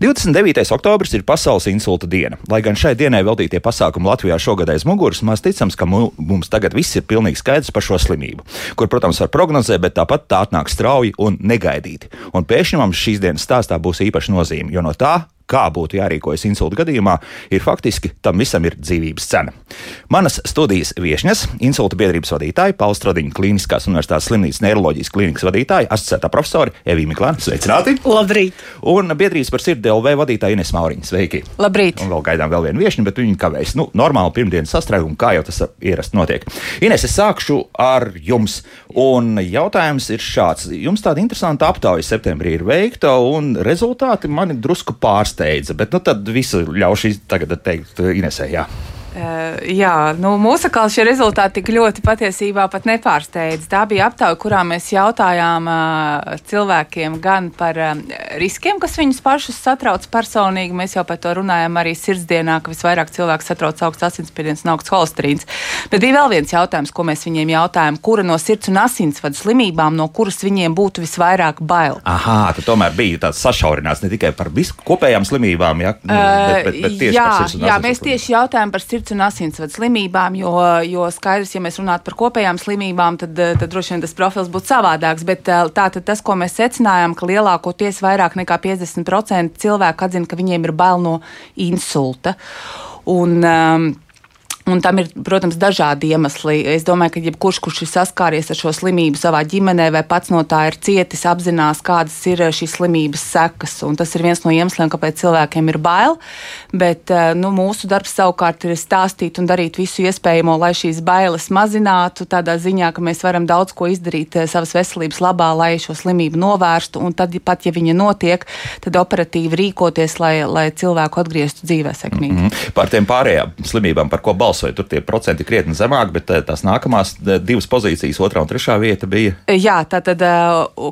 29. oktobris ir Pasaules insulta diena. Lai gan šai dienai veltītie pasākumi Latvijā šogad aiz muguras, maz ticams, ka mu, mums tagad viss ir pilnīgi skaidrs par šo slimību, kur, protams, var prognozēt, bet tāpat tā atnāk strauji un negaidīti. Un pēkšņi mums šīs dienas stāstā būs īpaša nozīme, jo no tā kā būtu jārīkojas insulta gadījumā, ir faktiski tam visam ir dzīvības cena. Manas studijas viesņas, insulta biedrības vadītāja, Pauls Stradiņa Kliniskās Universitātes slimnīcas neiroloģijas klīnikas vadītāja, asociētā profesora Evija Miklāna. Sveicināti! Labrīt! Un biedrības par sirdi LV vadītāja Ines Mauriņa. Sveiki! Labrīt! Un vēl gaidām vēl vienu viesņu, bet viņi kavēs. Nu, normāli pirmdienas sastrēgumu, kā jau tas ierasti notiek. Ines, es sākšu ar jums. Un jautājums ir šāds. Jums tāda interesanta aptauja septembrī ir veikta, un rezultāti mani drusku pārsteidza. Bet nu, tad visu ļaušu tagad teikt Inesē. Jā. Uh, jā, nu, mūsu kā šie rezultāti tik ļoti patiesībā pat nepārsteidz. Tā bija aptauja, kurā mēs jautājām uh, cilvēkiem gan par uh, riskiem, kas viņus pašus satrauc personīgi. Mēs jau par to runājam arī sirdsdienā, ka visvairāk cilvēku satrauc augsts asinsspiediens un augsts holesterīns. Bet bija vēl viens jautājums, ko mēs viņiem jautājām, kura no sirds un asinsvadu slimībām, no kuras viņiem būtu visvairāk bail. Aha, tad tomēr bija tāds sašaurināts ne tikai par visu kopējām slimībām, ja, bet, bet, bet tieši jā, par sirds un jā, asinsvadu mēs tieši jautājām par sirds sirds un asinsvadu slimībām, jo, jo skaidrs, ja mēs runātu par kopējām slimībām, tad, tad droši vien tas profils būtu savādāks. Bet tātad tas, ko mēs secinājām, ka lielākoties vairāk nekā 50% cilvēku atzina, ka viņiem ir bail no insulta. Un, um, Un tam ir, protams, dažādi iemesli. Es domāju, ka jebkurš, kurš ir saskāries ar šo slimību savā ģimenē vai pats no tā ir cietis, apzinās, kādas ir šīs slimības sekas. Un tas ir viens no iemesliem, kāpēc cilvēkiem ir bail. Bet eh, nu, mūsu darbs savukārt ir stāstīt un darīt visu iespējamo, lai šīs bailes mazinātu, tādā ziņā, ka mēs varam daudz ko izdarīt eh, savas veselības labā, lai šo slimību novērstu. Un tad, pat ja viņa notiek, tad operatīvi rīkoties, lai, lai cilvēku atgrieztu dzīvē sekmīgi. Mm -hmm. Par tiem pārējām slimībām, par ko balsot balsoja. Tur tie procenti krietni zemāki, bet eh, tās nākamās eh, divas pozīcijas, otrā un trešā vieta bija. Jā, tā tad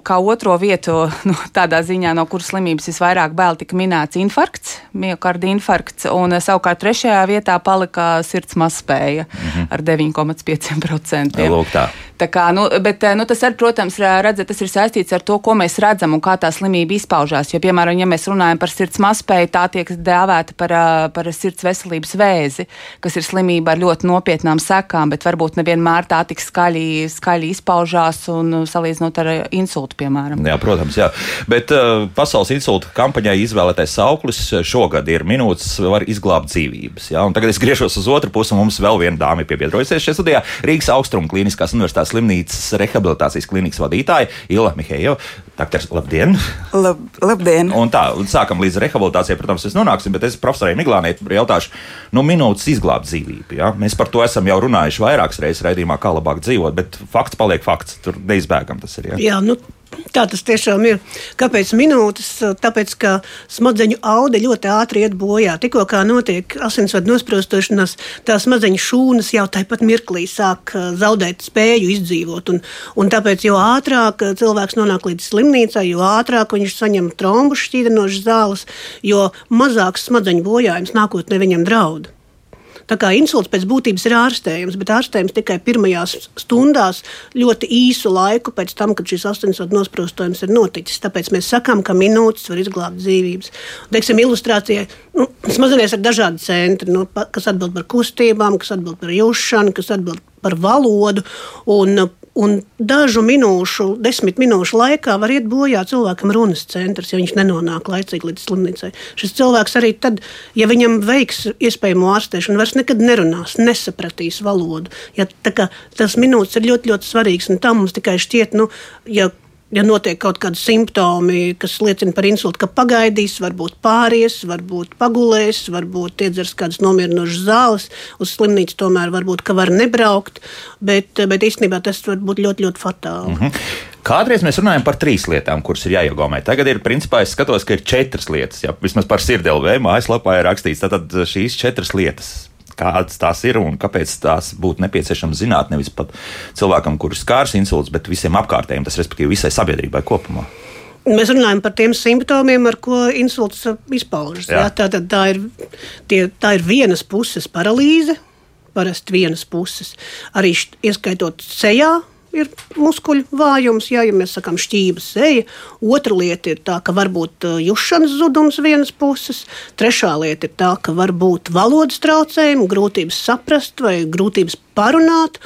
kā otro vietu, nu, tādā ziņā, no kuras slimības visvairāk bail, tika minēts infarkts, miocarda infarkts, un savukārt trešajā vietā palika sirds mazspēja mm -hmm. ar 9,5%. Lūk, tā. Tā kā, nu, bet, nu, tas, ar, protams, redzat, tas ir saistīts ar to, ko mēs redzam un kā tā slimība izpaužās. Jo, piemēram, ja mēs runājam par sirds mazspēju, tā tiek dēvēta par, par sirds veselības vēzi, kas ir slimība slimība ar ļoti nopietnām sekām, bet varbūt nevienmēr tā tik skaļi, skaļi izpaužās un uh, salīdzinot ar uh, insultu, piemēram. Jā, protams, jā. Bet uh, pasaules insulta kampaņai izvēlētais sauklis šogad ir minūtes var izglābt dzīvības. Jā? Un tagad es griežos uz otru pusi, un mums vēl viena dāma ir piebiedrojusies šajā studijā - Rīgas Austrum Kliniskās Universitātes slimnīcas rehabilitācijas klīnikas vadītāja Ila Mihejeva. Doktors, labdien! Lab, labdien! Un tā, sākam līdz rehabilitācijai, protams, mēs nonāksim, bet es profesorai Miglānai jautāšu, nu, minūtes izglābt dzīvību. Ja? Mēs par to esam jau runājuši vairākas reizes raidījumā, kā labāk dzīvot, bet fakts paliek fakts. Tur neizbēgam tas ir. Ja? Jā, nu, Tā tas tiešām ir. Kāpēc minūtes? Tāpēc, ka smadzeņu aude ļoti ātri iet bojā. Tikko kā notiek asinsvadu nosprostošanās, tā smadzeņu šūnas jau tāpat mirklī sāk zaudēt spēju izdzīvot. Un, un tāpēc, jo ātrāk cilvēks nonāk līdz slimnīcai, jo ātrāk viņš saņem trombu šķīdinošas zāles, jo mazāks smadzeņu bojājums nākotnē viņam draud. Tā kā insults pēc būtības ir ārstējams, bet ārstējams tikai pirmajās stundās, ļoti īsu laiku pēc tam, kad šis asinsvadu nosprostojums ir noticis. Tāpēc mēs sakām, ka minūtes var izglābt dzīvības. Teiksim, ilustrācijai nu, smadzenēs ir dažādi centri, nu, kas atbild par kustībām, kas atbild par jūšanu, kas atbild par valodu. Un, Un dažu minūšu, desmit minūšu laikā var iet bojā cilvēkam runas centrs, ja viņš nenonāk laicīgi līdz slimnīcai. Šis cilvēks arī tad, ja viņam veiks iespējamo ārstēšanu, vairs nekad nerunās, nesapratīs valodu. Ja, tas minūtes ir ļoti, ļoti svarīgs. Tā mums tikai šķiet, nu, ja ja notiek kaut kādi simptomi, kas liecina par insultu, ka pagaidīs, varbūt pāries, varbūt pagulēs, varbūt iedzers kādas nomierinošas zāles, uz slimnīcu tomēr varbūt var nebraukt, bet, bet īstenībā tas var būt ļoti, ļoti fatāli. Mm -hmm. Kādreiz mēs runājam par trīs lietām, kuras ir jāiegūmē. Tagad ir principā, es skatos, ka ir četras lietas. Jā, vismaz par sirdelvēju mājaslapā ir rakstīts, tātad šīs četras lietas kādas tās ir un kāpēc tās būtu nepieciešams zināt nevis pat cilvēkam, kurš skārs insults, bet visiem apkārtējiem, tas respektīvi visai sabiedrībai kopumā. Mēs runājam par tiem simptomiem, ar ko insults izpaužas. Jā. Jā, tā, tā, ir, tie, tā ir vienas puses paralīze, parasti vienas puses. Arī ieskaitot sejā ir muskuļu vājums, jā, ja mēs sakām šķības seja. Otra lieta ir tā, ka var būt uh, jušanas zudums vienas puses. Trešā lieta ir tā, ka var būt valodas traucējumi, grūtības saprast vai grūtības parunāt.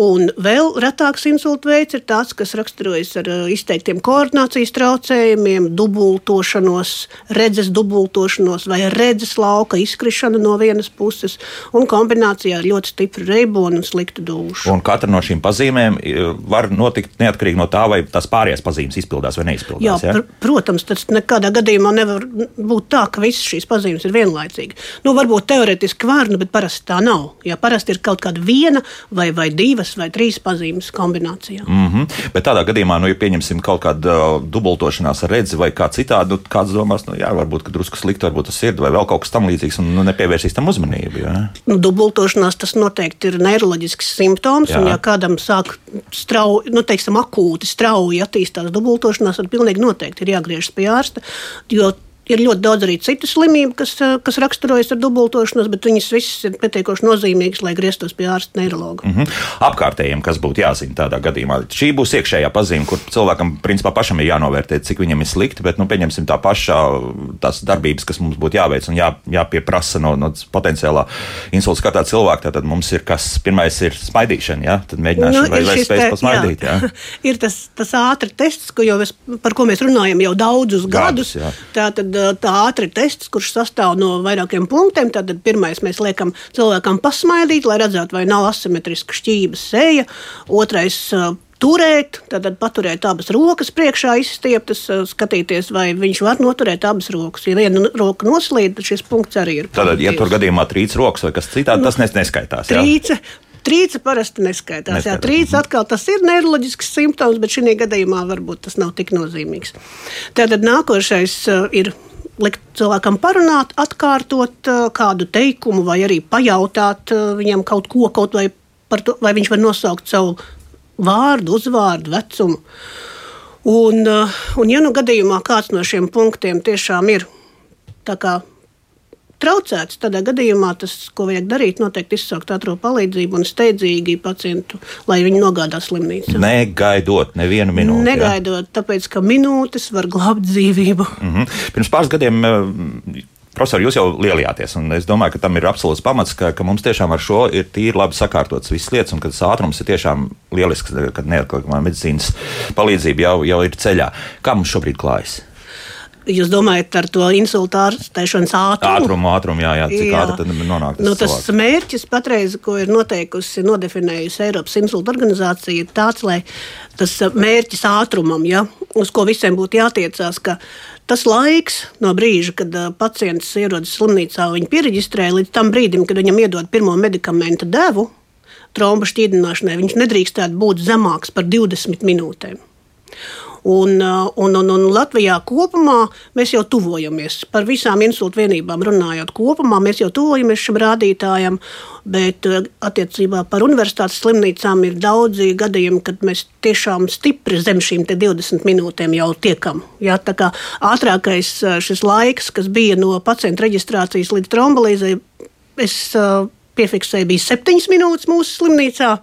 Un vēl retāks insulta veids ir tāds, kas raksturojas ar izteiktiem koordinācijas traucējumiem, dubultošanos, redzes dubultošanos vai redzes lauka izkrišanu no vienas puses, un kombinācijā ar ļoti stipru reibonu un sliktu dušu. Un katra no šīm pazīmēm var notikt neatkarīgi no tā, vai tās pārējās pazīmes izpildās vai neizpildās. Jā, ja? pr protams, tas nekādā gadījumā nevar būt tā, ka visas šīs pazīmes ir vienlaicīgi. Nu, varbūt teorētiski var, nu, bet parasti tā nav. Jā, parasti ir kaut kāda viena vai, vai divas divas vai trīs pazīmes kombinācijā. Mm -hmm. Bet tādā gadījumā, nu, ja pieņemsim kaut kādu uh, dubultošanās redzi vai kā citādi, nu, kāds domās, nu, jā, varbūt drusku slikti, varbūt tas ir, vai vēl kaut kas tam līdzīgs, un nu, nepievērsīs tam uzmanību. Jā. Nu, dubultošanās tas noteikti ir neiroloģisks simptoms, jā. un ja kādam sāk strauji, nu, teiksim, akūti strauji attīstās dubultošanās, tad pilnīgi noteikti ir jāgriežas pie ārsta, jo Ir ļoti daudz arī citu slimību, kas, eh, kas raksturojas ar dubultošanos, bet viņas visas ir pietiekoši nozīmīgas, lai grieztos pie ārsta neiroloģa. Mm -hmm. Apkārtējiem, kas būtu jāzina tādā gadījumā, šī būs iekšējā pazīme, kur cilvēkam principā pašam ir jānovērtē, cik viņam ir slikti, bet nu, pieņemsim tā pašā tās darbības, kas mums būtu jāveic un jā, jāpieprasa no, no potenciālā insulta skatā cilvēka. Tad mums ir kas, pirmais ir smaidīšana, ja? tad mēģināšana nu, vai, vai spējas pasmaidīt. Jā. Jā. ir tas, tas ātri tests, ko mēs, par ko mēs runājam jau daudzus gadus. gadus Tātad tā ātri tests, kurš sastāv no vairākiem punktiem. Tad pirmais mēs liekam cilvēkam pasmaidīt, lai redzētu, vai nav asimetriska šķības seja. Otrais turēt, tad paturēt abas rokas priekšā, izstieptas, skatīties, vai viņš var noturēt abas rokas. Ja viena roka noslīd, tad šis punkts arī ir. Tad, ja tur gadījumā trīc rokas vai kas citādi, tas neskaitās. Trīce, Trīce parasti neskaitās. neskaitās. Jā, trīce atkal tas ir neiroloģisks simptoms, bet šī gadījumā varbūt tas nav tik nozīmīgs. Tātad nākošais ir likt cilvēkam parunāt, atkārtot uh, kādu teikumu, vai arī pajautāt uh, viņam kaut ko, kaut vai par to, vai viņš var nosaukt savu vārdu, uzvārdu, vecumu. Un, un ja nu gadījumā kāds no šiem punktiem tiešām ir traucēts, tādā gadījumā tas, ko vajag darīt, noteikti izsaukt ātrā palīdzību un steidzīgi pacientu, lai viņi nogādā slimnīcā. Negaidot nevienu minūti. Negaidot, ja? tāpēc ka minūtes var glābt dzīvību. Mm -hmm. Pirms pāris gadiem. Eh, profesor, jūs jau lielījāties, un es domāju, ka tam ir absolūts pamats, ka, ka mums tiešām ar šo ir tīri labi sakārtotas visas lietas, un ka tas ātrums ir tiešām lielisks, kad neatkarīgā medicīnas palīdzība jau, jau ir ceļā. Kā mums šobrīd klājas? Jūs domājat ar to insultu ārstēšanas ātrumu? Ātrumu, ātrumu, jā, jā. cik jā. ātri tad nonāk tas nu, tas cilvēks? mērķis patreiz, ko ir noteikusi, nodefinējusi Eiropas insulta organizācija, ir tāds, lai tas mērķis ātrumam, ja, uz ko visiem būtu jātiecās, ka tas laiks no brīža, kad uh, pacients ierodas slimnīcā, viņa pieregistrē līdz tam brīdim, kad viņam iedod pirmo medikamentu devu, trombu šķīdināšanai, viņš nedrīkstētu būt zemāks par 20 minūtēm. Un, uh, un, un, un Latvijā kopumā mēs jau tuvojamies. Par visām insultu vienībām runājot, kopumā mēs jau tuvojamies šim rādītājam. Bet uh, attiecībā par universitātes slimnīcām ir daudzi gadījumi, kad mēs tiešām stipri zem šīm 20 minūtēm jau tiekam. Jā, tā kā ātrākais uh, šis laiks, kas bija no pacienta reģistrācijas līdz trombolīzei, es piefiksēju, bija 7 minūtes mūsu slimnīcā.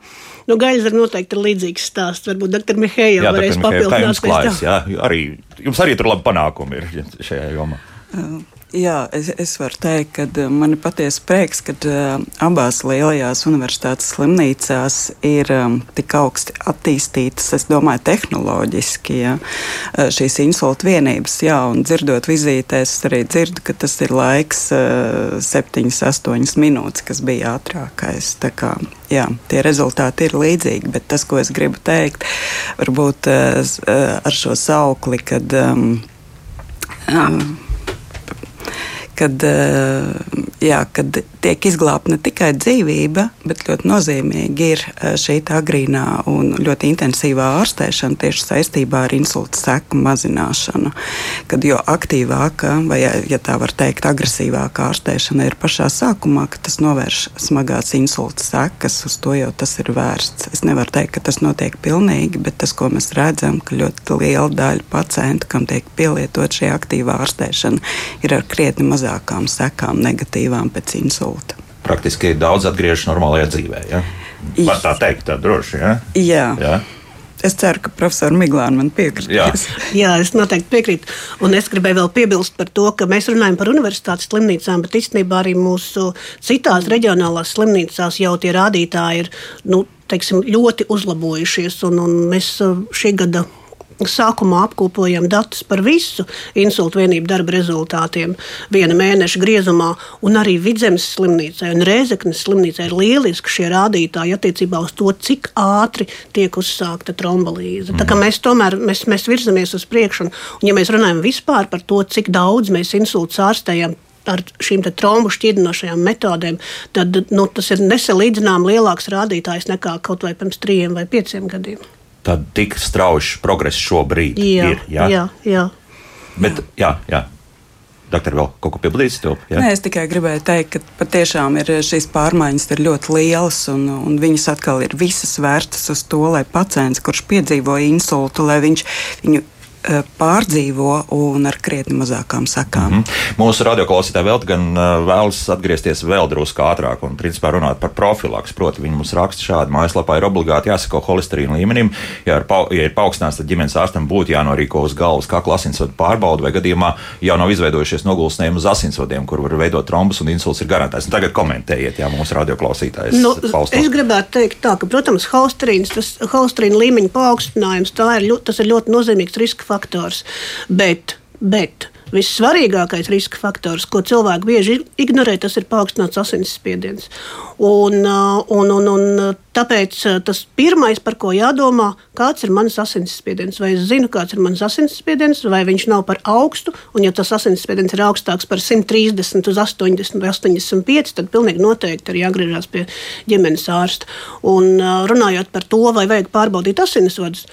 Nu, Gaļas ir noteikti līdzīgs stāsts. Varbūt dr. Mihaila varēs papildināt. Klājas, jā, arī, jums arī tur labi panākumi ir šajā jomā. Uh. Jā, es, es varu teikt, ka uh, man ir patiesa prieks, ka uh, abās lielajās universitātes slimnīcās ir um, tik augsti attīstītas, es domāju, tehnoloģiski ja, šīs insulta vienības. Jā, un dzirdot vizītēs, arī dzirdu, ka tas ir laiks uh, 7-8 minūtes, kas bija ātrākais. Tā kā, jā, tie rezultāti ir līdzīgi, bet tas, ko es gribu teikt, varbūt uh ar šo saukli, kad. Um, um, kad, eh, jā, kad tiek izglābta ne tikai dzīvība, bet ļoti nozīmīgi ir eh, šī agrīnā un ļoti intensīvā ārstēšana tieši saistībā ar insulta seku mazināšanu. Kad jo aktīvāka, vai ja tā var teikt, agresīvāka ārstēšana ir pašā sākumā, tas novērš smagās insulta sekas, uz to jau tas ir vērsts. Es nevaru teikt, ka tas notiek pilnīgi, bet tas, ko mēs redzam, ka ļoti liela daļa pacientu, kam tiek pielietot šī aktīvā ārstēšana, ir ar krietni mazākām sekām, negatīvām pēc insulta praktiski daudz atgriežas normālajā dzīvē. Ja? Var tā teikt, tā droši. Ja? Jā. Jā. Es ceru, ka profesora Miglāna man piekritīs. Jā. Jā, es noteikti piekrītu. Un es gribēju vēl piebilst par to, ka mēs runājam par universitātes slimnīcām, bet īstenībā arī mūsu citās reģionālās slimnīcās jau tie rādītāji ir nu, teiksim, ļoti uzlabojušies. Un, un mēs uh, šī gada Sākumā apkopojam datus par visu insultu vienību darba rezultātiem viena mēneša griezumā, un arī Vidzemes slimnīcai un Rēzeknes slimnīcai ir lieliski šie rādītāji attiecībā uz to, cik ātri tiek uzsākta trombolīze. Mm. Tā kā mhm. mēs tomēr mēs, mēs virzamies uz priekšu, un, un ja mēs runājam vispār par to, cik daudz mēs insultus ārstējam ar šīm trombu šķidrinošajām metodēm, tad nu, tas ir nesalīdzināmāk lielāks rādītājs nekā kaut vai pirms trim vai pieciem gadiem tad tik strauji progress šobrīd jā, ir. Jā, jā. jā. Bet, jā, jā. Doktor, vēl kaut ko piebildīs? Nē, es tikai gribēju teikt, ka patiešām ir šīs pārmaiņas ir ļoti lielas, un, un viņas atkal ir visas vērstas uz to, lai pacients, kurš piedzīvo insultu, lai viņš viņu Eh, pārdzīvo un ar krietni mazākām sakām. Mm -hmm. Mūsu radioklausītāji vēl gan eh, vēlas atgriezties vēl drusku ātrāk un principā runāt par profilaks. Proti, viņi mums raksta šādi: mājaslapā ir obligāti jāsako holesterīna līmenim. Ja ir, pa, ja ir paaugstināts, tad ģimenes ārstam būtu jānorīko uz galvas kakla asinsvadu pārbaudu vai gadījumā jau nav izveidojušies nogulsnējumi uz asinsvadiem, kur var veidot trombus un insults ir garantēts. Un tagad komentējiet, ja mūsu radioklausītājs. Nu, paustos. es gribētu teikt tā, ka, protams, holesterīna līmeņa paaugstinājums, ir, tas ir ļoti nozīmīgs riska faktors. Bet, bet vissvarīgākais riska faktors, ko cilvēki bieži ignorē, tas ir paaugstināts asinsspiediens. Un, uh, un, un, un tāpēc uh, tas pirmais, par ko jādomā, kāds ir mans asinsspiediens. Vai es zinu, kāds ir mans asinsspiediens, vai viņš nav par augstu, un ja tas asinsspiediens ir augstāks par 130 uz 80 vai 85, tad pilnīgi noteikti ir jāgriežas pie ģimenes ārsta. Un uh, runājot par to, vai vajag pārbaudīt asinsvadus,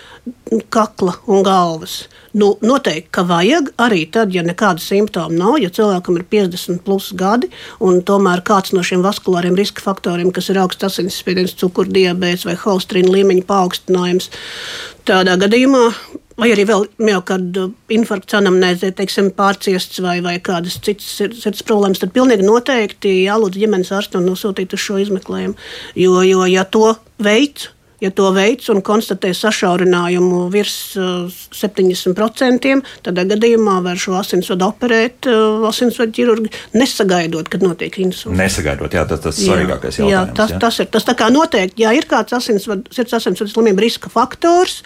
kakla un galvas. Nu, noteikti, ka vajag arī tad, ja nekāda simptoma nav, ja cilvēkam ir 50 plus gadi, un tomēr kāds no šiem vaskulāriem riska faktoriem kas ir augsts asinsspiediens, cukurdiabēts vai holstrīna līmeņa paaugstinājums. Tādā gadījumā Vai arī vēl miocarda infarkts, anamnēzē, teiksim, pārciests vai, vai kādas citas sirds problēmas, tad pilnīgi noteikti jālūdz ģimenes ārstam nosūtīt uz šo izmeklējumu. Jo, jo ja to veids, Ja to veids un konstatē sašaurinājumu virs uh, 70%, tad gadījumā var šo asinsvadu operēt uh, asinsvadu ķirurgi, nesagaidot, kad notiek insults. Nesagaidot, jā, tas tas svarīgākais jautājums. Jā, tas, jā. tas ir tas tā kā noteikti, ja ir kāds asinsvadu, sirds asinsvadu slimību riska faktors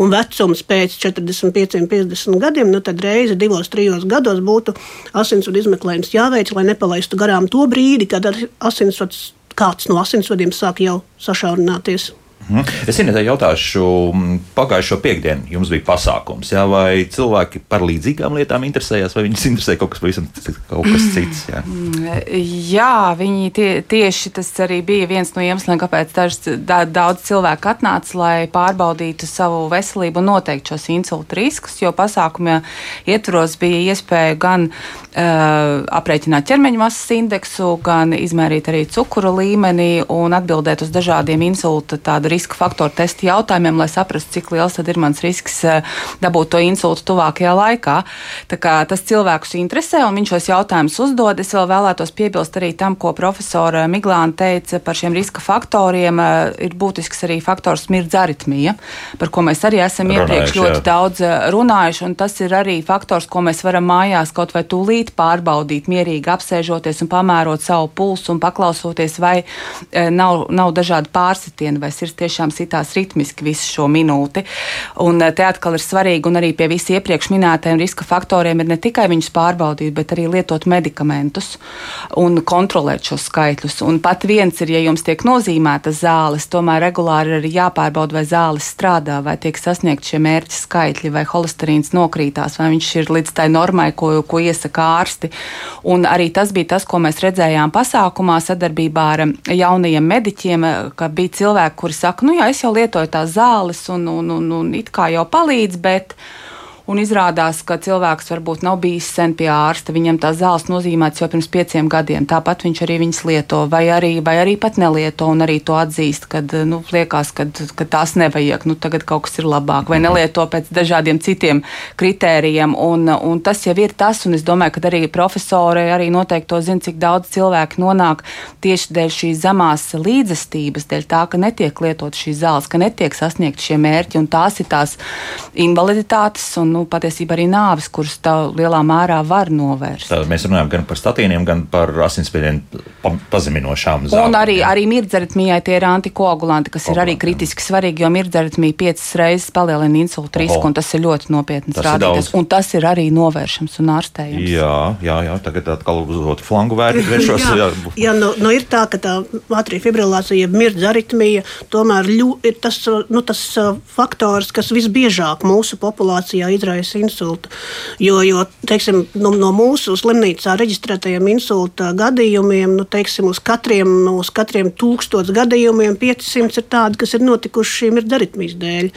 un vecums pēc 45, 50 gadiem, nu tad reizi divos, trijos gados būtu asinsvadu izmeklējums jāveic, lai nepalaistu garām to brīdi, kad asinsvads kāds no asinsvadiem sāk jau sašaurināties. Mhm. Es Inetē jautāšu, pagājušo piekdienu jums bija pasākums, jā, vai cilvēki par līdzīgām lietām interesējās, vai viņus interesē kaut kas pavisam kaut kas cits? Jā, jā viņi tie, tieši tas arī bija viens no iemesliem, kāpēc dažs, da, daudz cilvēku atnāca, lai pārbaudītu savu veselību un noteikti šos insultu riskus, jo pasākumā ietvaros bija iespēja gan uh, aprēķināt ķermeņa masas indeksu, gan izmērīt arī cukuru līmeni un atbildēt uz dažādiem insulta tādu riska faktoru testu jautājumiem, lai saprastu, cik liels ir mans risks eh, dabūt to insultu tuvākajā laikā. Tā kā tas cilvēkus interesē un viņš šos jautājumus uzdod, es vēl vēlētos piebilst arī tam, ko profesora Miglāna teica par šiem riska faktoriem. Eh, ir būtisks arī faktors smirdz aritmija, par ko mēs arī esam runājuši, iepriekš ļoti jā. daudz eh, runājuši, un tas ir arī faktors, ko mēs varam mājās kaut vai tūlīt pārbaudīt, mierīgi apsēžoties un pamērot savu pulsu un paklausoties, vai nav, nav dažādi pārsitieni vai sirds tiešām sitās ritmiski visu šo minūti. Un te atkal ir svarīgi, un arī pie visiem iepriekš minētajiem riska faktoriem ir ne tikai viņus pārbaudīt, bet arī lietot medikamentus un kontrolēt šos skaitļus. Un pat viens ir, ja jums tiek nozīmētas zāles, tomēr regulāri ir jāpārbauda, vai zāles strādā, vai tiek sasniegt šie mērķi skaitļi, vai holesterīns nokrītās, vai viņš ir līdz tai normai, ko, ko iesaka ārsti. Un arī tas bija tas, ko mēs redzējām pasākumā sadarbībā ar jaunajiem mediķiem, ka bija cilvēki, kuri saka, nu jā, es jau lietoju tās zāles un, un, un, un it kā jau palīdz, bet un izrādās, ka cilvēks varbūt nav bijis sen pie ārsta, viņam tās zāles nozīmētas jau pirms pieciem gadiem, tāpat viņš arī viņas lieto, vai arī, vai arī pat nelieto, un arī to atzīst, kad nu, liekas, ka tās nevajag, nu tagad kaut kas ir labāk, vai nelieto pēc dažādiem citiem kritērijiem, un, un tas jau ir tas, un es domāju, ka arī profesori arī noteikti to zina, cik daudz cilvēku nonāk tieši dēļ šīs zemās līdzestības, dēļ tā, ka netiek lietot šīs zāles, ka netiek sasniegt šie mērķi, un tās ir tās invaliditātes un nu, patiesībā arī nāves, kuras tā lielā mērā var novērst. Tā, mēs runājam gan par statīniem, gan par asinsspiedienu pa, pazeminošām zālēm. Un arī, arī mirdzaritmijai tie ir antikoagulanti, kas Kogulanti, ir arī kritiski svarīgi, jo mirdzaritmija piecas reizes palielina insultu risku, un tas ir ļoti nopietns rādītājs. Un tas ir arī novēršams un ārstējams. Jā, jā, jā tagad atkal uz otru flangu vēršos. jā, jā nu, nu ir tā, ka tā atrija fibrilācija, jeb mirdzaritmija, tomēr ļu, ir tas, nu, tas uh, faktors, kas visbiežāk mūsu populācijā izraisa izraisa insultu. Jo, jo teiksim, no, no mūsu slimnīcā reģistrētajiem insulta gadījumiem, nu, teiksim, uz katriem, uz katriem tūkstotis gadījumiem 500 ir tādi, kas ir notikuši šīm daritmijas dēļ.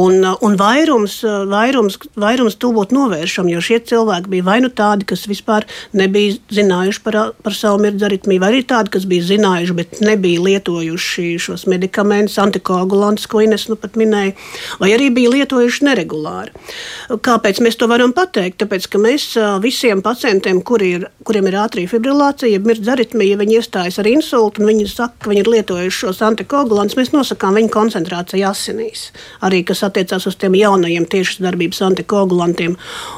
Un, un vairums, vairums, vairums to būtu novēršami, jo šie cilvēki bija vai nu tādi, kas vispār nebija zinājuši par, par savu mirdzaritmiju, vai arī tādi, kas bija zinājuši, bet nebija lietojuši šos medikamentus, antikoagulantus, ko Ines nu pat minēja, vai arī bija lietojuši neregulāri. Kāpēc mēs to varam pateikt? Tāpēc, ka mēs visiem pacientiem, kuri ir, kuriem ir ātrija fibrilācija, mirdz aritmija, viņi iestājas ar insultu un viņi saka, ka viņi ir lietojuši šos antikoagulantus, mēs nosakām viņu koncentrāciju asinīs. Arī kas attiecās uz tiem jaunajiem tiešas darbības antikoagulantiem.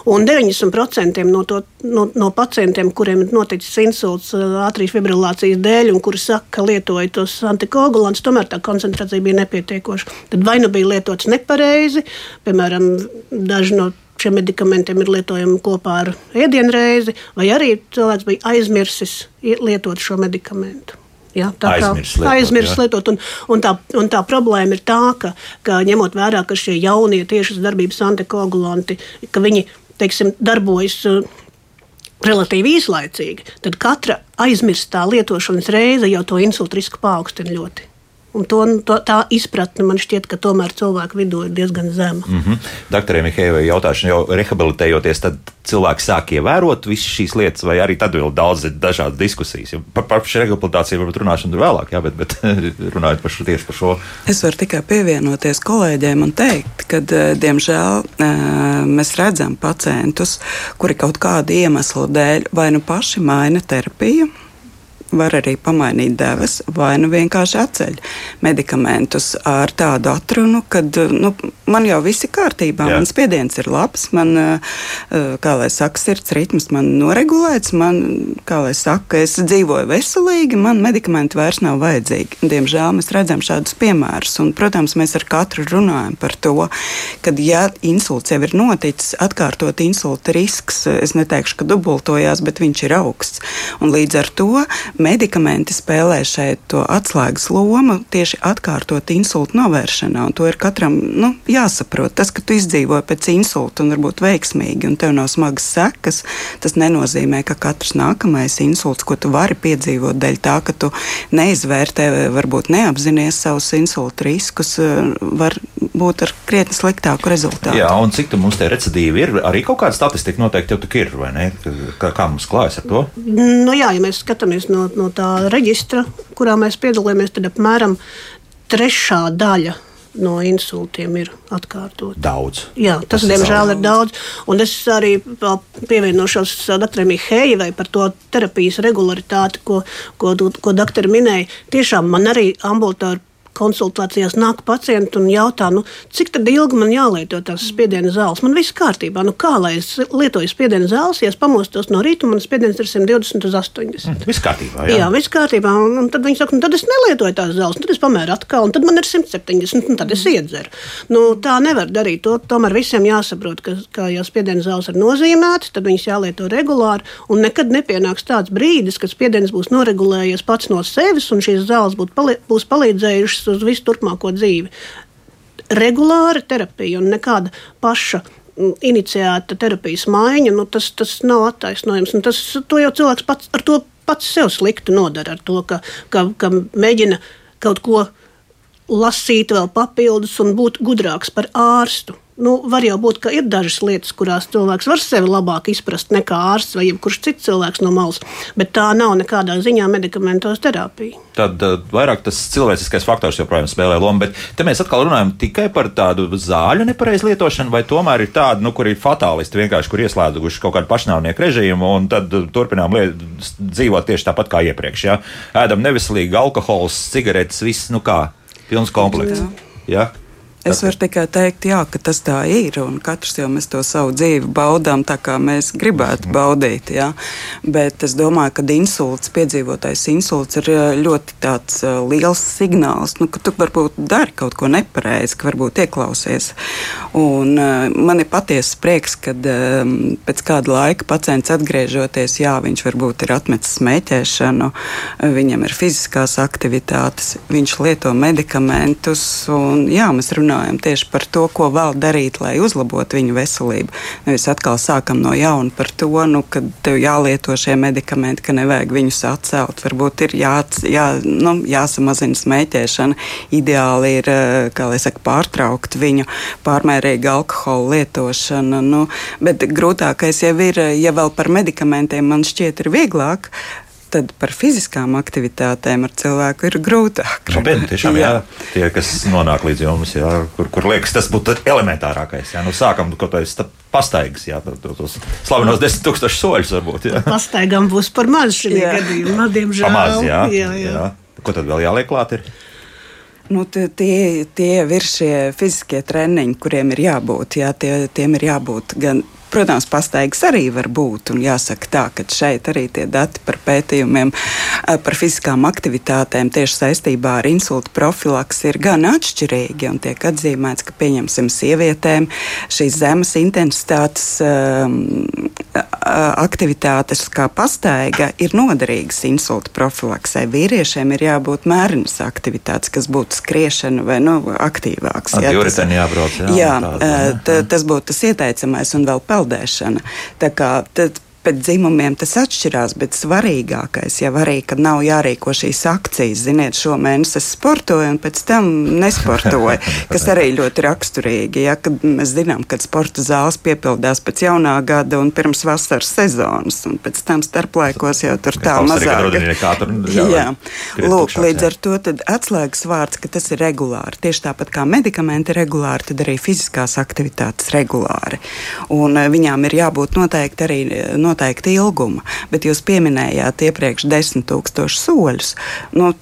Un 90% no, to, no, no pacientiem, kuriem ir noticis insults ātrijas fibrilācijas dēļ un kuri saka, ka lietoja tos antikoagulantus, tomēr tā koncentrācija bija nepietiekoša. Tad vai nu bija lietots nepareizi, piemēram, daži no šiem medikamentiem ir lietojami kopā ar ēdienreizi, vai arī cilvēks bija aizmirsis lietot šo medikamentu. Ja, tā aizmirst lietot. Aizmirst lietot un, un, tā, un tā problēma ir tā, ka, ka ņemot vērā, ka šie jaunie tiešas darbības antikoagulanti, ka viņi teiksim, darbojas uh, relatīvi īslaicīgi, tad katra aizmirstā lietošanas reize jau to insultu risku paaugstina ļoti. Un to, to, tā izpratne man šķiet, ka tomēr cilvēku vidū ir diezgan zema. Mm -hmm. Doktorai Mihēvai jautāšana, jau rehabilitējoties, tad cilvēki sāk ievērot visas šīs lietas, vai arī tad vēl daudz dažādas diskusijas. Par, par šo rehabilitāciju varbūt runāšanu vēlāk, jā, bet, bet runājot par šo tieši par šo. Es varu tikai pievienoties kolēģiem un teikt, ka, eh, diemžēl, eh, mēs redzam pacientus, kuri kaut kādu iemeslu dēļ vai nu paši maina terapiju var arī pamainīt devas, vai nu vienkārši atceļ medikamentus ar tādu atrunu, ka nu, man jau viss ir kārtībā, Jā. man spiediens ir labs, man, eh, kā lai saka, sirds ritms man noregulēts, man, kā lai saka, es dzīvoju veselīgi, man medikamenti vairs nav vajadzīgi. Diemžēl mēs redzam šādus piemērus, un, protams, mēs ar katru runājam par to, ka, ja insults jau ir noticis, atkārtot insulta risks, es neteikšu, ka dubultojās, bet viņš ir augsts. Un līdz ar to medikamenti spēlē šeit atslēgas lomu tieši atkārtot insultu novēršanā. To ir katram nu, jāsaprot. Tas, ka tu izdzīvoji pēc insulta un varbūt veiksmīgi, un tev nav smagas sekas, tas nenozīmē, ka katrs nākamais insults, ko tu vari piedzīvot dēļ tā, ka tu neizvērtē, varbūt neapzinies savus insultu riskus, var būt ar krietni sliktāku rezultātu. Jā, un cik mums te recidīvi ir? Arī kaut kāda statistika noteikti jau ir, vai ne? Kā, kā mums klājas ar to? Nu, jā, ja mēs skatāmies no, no tā reģistra, kurā mēs piedalāmies, tad apmēram trešā daļa no insultiem ir atkārtot. Daudz. Jā, tas, tas diemžēl ir daudz. Un es arī pievienošos doktoram Mihējai par to terapijas regularitāti, ko, ko, ko doktori minēja. Tiešām man arī ambulatorija konsultācijās nāk pacienti un jautā, nu, cik ilgi man jālieto tās spiediena zāles. Man viss kārtībā. Nu, kā lai es lietoju spiediena zāles, ja es pamostos no rīta, man spiediens ir 120 uz 80. Mm, viss kārtībā. Jā, jā viss kārtībā. Un, un tad viņi saka, nu, tad es nelietoju tās zāles, tad es pamēru atkal, un tad man ir 170, un tad es iedzeru. Nu, tā nevar darīt. To, tomēr visiem jāsaprot, ka, ka ja spiediena zāles ir nozīmētas, tad viņas jālieto regulāri, un nekad nepienāks tāds brīdis, kad spiediens būs noregulējies pats no sevis, un šīs zāles pali būs palīdzējušas uz visu turpmāko dzīvi. Regulāra terapija un nekāda paša mm, iniciēta terapijas maiņa, nu, tas, tas nav attaisnojams. Tas, to jau cilvēks pats pats sev slikti nodara, ar to, ka, ka, ka mēģina kaut ko lasīt vēl papildus un būt gudrāks par ārstu. Nu, var jau būt, ka ir dažas lietas, kurās cilvēks var sevi labāk izprast nekā ārsts vai jebkurš cits cilvēks no malas, bet tā nav nekādā ziņā medikamentos terapija. Tad uh, vairāk tas cilvēciskais faktors joprojām spēlē lomu, bet te mēs atkal runājam tikai par tādu zāļu nepareizu lietošanu, vai tomēr ir tāda, nu, kur ir fatālisti vienkārši, kur ieslēguši kaut kādu pašnāvnieku režīmu un tad uh, turpinām dzīvot tieši tāpat kā iepriekš. Ja? Ēdam neveselīgi, alkohols, cigaretes, viss, nu kā, pilns komplekts. Jā. Ja? Es varu tikai teikt, jā, ka tas tā ir. Katrs jau mēs to savu dzīvi baudām tā, kā mēs gribētu mhm. baudīt. Jā. Bet es domāju, ka insults, piedzīvotais insults ir ļoti tāds liels signāls, nu, ka tu varbūt dari kaut ko nepareizi, ka varbūt ieklausies. Un, man ir patiesa prieks, ka pēc kāda laika pacients atgriežoties, jā, viņš varbūt ir atmetis smēķēšanu, viņam ir fiziskās aktivitātes, viņš lieto medikamentus. Un, jā, mēs runājam runājam tieši par to, ko vēl darīt, lai uzlabotu viņu veselību. Nevis atkal sākam no jauna par to, nu, ka tev jālieto šie medikamenti, ka nevajag viņus atcelt. Varbūt ir jā, jā, nu, jāsamazina smēķēšana. Ideāli ir saka, pārtraukt viņu pārmērīgu alkohola lietošanu. Nu, bet grūtākais jau ir, ja vēl par medikamentiem man šķiet ir vieglāk tad par fiziskām aktivitātēm ar cilvēku ir grūtāk. Nopietni, tiešām, jā. jā. Tie, kas nonāk līdz jums, jā, kur, kur liekas, tas būtu elementārākais. Jā. Nu, sākam kaut kādas pastaigas, jā, tos slavenos desmit tūkstošus soļus varbūt. Jā. Pastaigām būs par maz šajā gadījumā, diemžēl. Pamaz, jā, jā, jā. jā. Ko tad vēl jāliek klāt? Ir? Nu, tie, tie ir šie fiziskie treniņi, kuriem ir jābūt. Jā, tie, tiem ir jābūt gan Protams, pastaigas arī var būt. Un jāsaka tā, ka šeit arī tie dati par pētījumiem par fiziskām aktivitātēm tieši saistībā ar insultu profilaks ir gan atšķirīgi. Un tiek atzīmēts, ka pieņemsim sievietēm šīs zemes intensitātes um, aktivitātes kā pastaiga ir noderīgas insultu profilaksē. Vīriešiem ir jābūt mērenas aktivitātes, kas būtu skriešana vai nu, aktīvāks. Jā, tas, jābrauc, jā, jā, tāda, jā. tas būtu tas ieteicamais un vēl pelnījums peldēšana. Tā kā tad pēc dzimumiem tas atšķirās, bet svarīgākais jau arī, ka nav jārīko šīs akcijas. Ziniet, šo mēnesi es sportoju, un pēc tam nesportoju, kas arī ļoti raksturīgi. Ja, kad mēs zinām, ka sporta zāles piepildās pēc jaunā gada un pirms vasaras sezonas, un pēc tam starplaikos jau tur tā mazāk. Jā, jā. Lūk, līdz ar to atslēgas vārds, ka tas ir regulāri. Tieši tāpat kā medikamenti regulāri, tad arī fiziskās aktivitātes regulāri. Un eh, viņām ir jābūt noteikti arī. No noteikta ilguma, bet jūs pieminējāt iepriekš desmit tūkstošu soļus. Nu,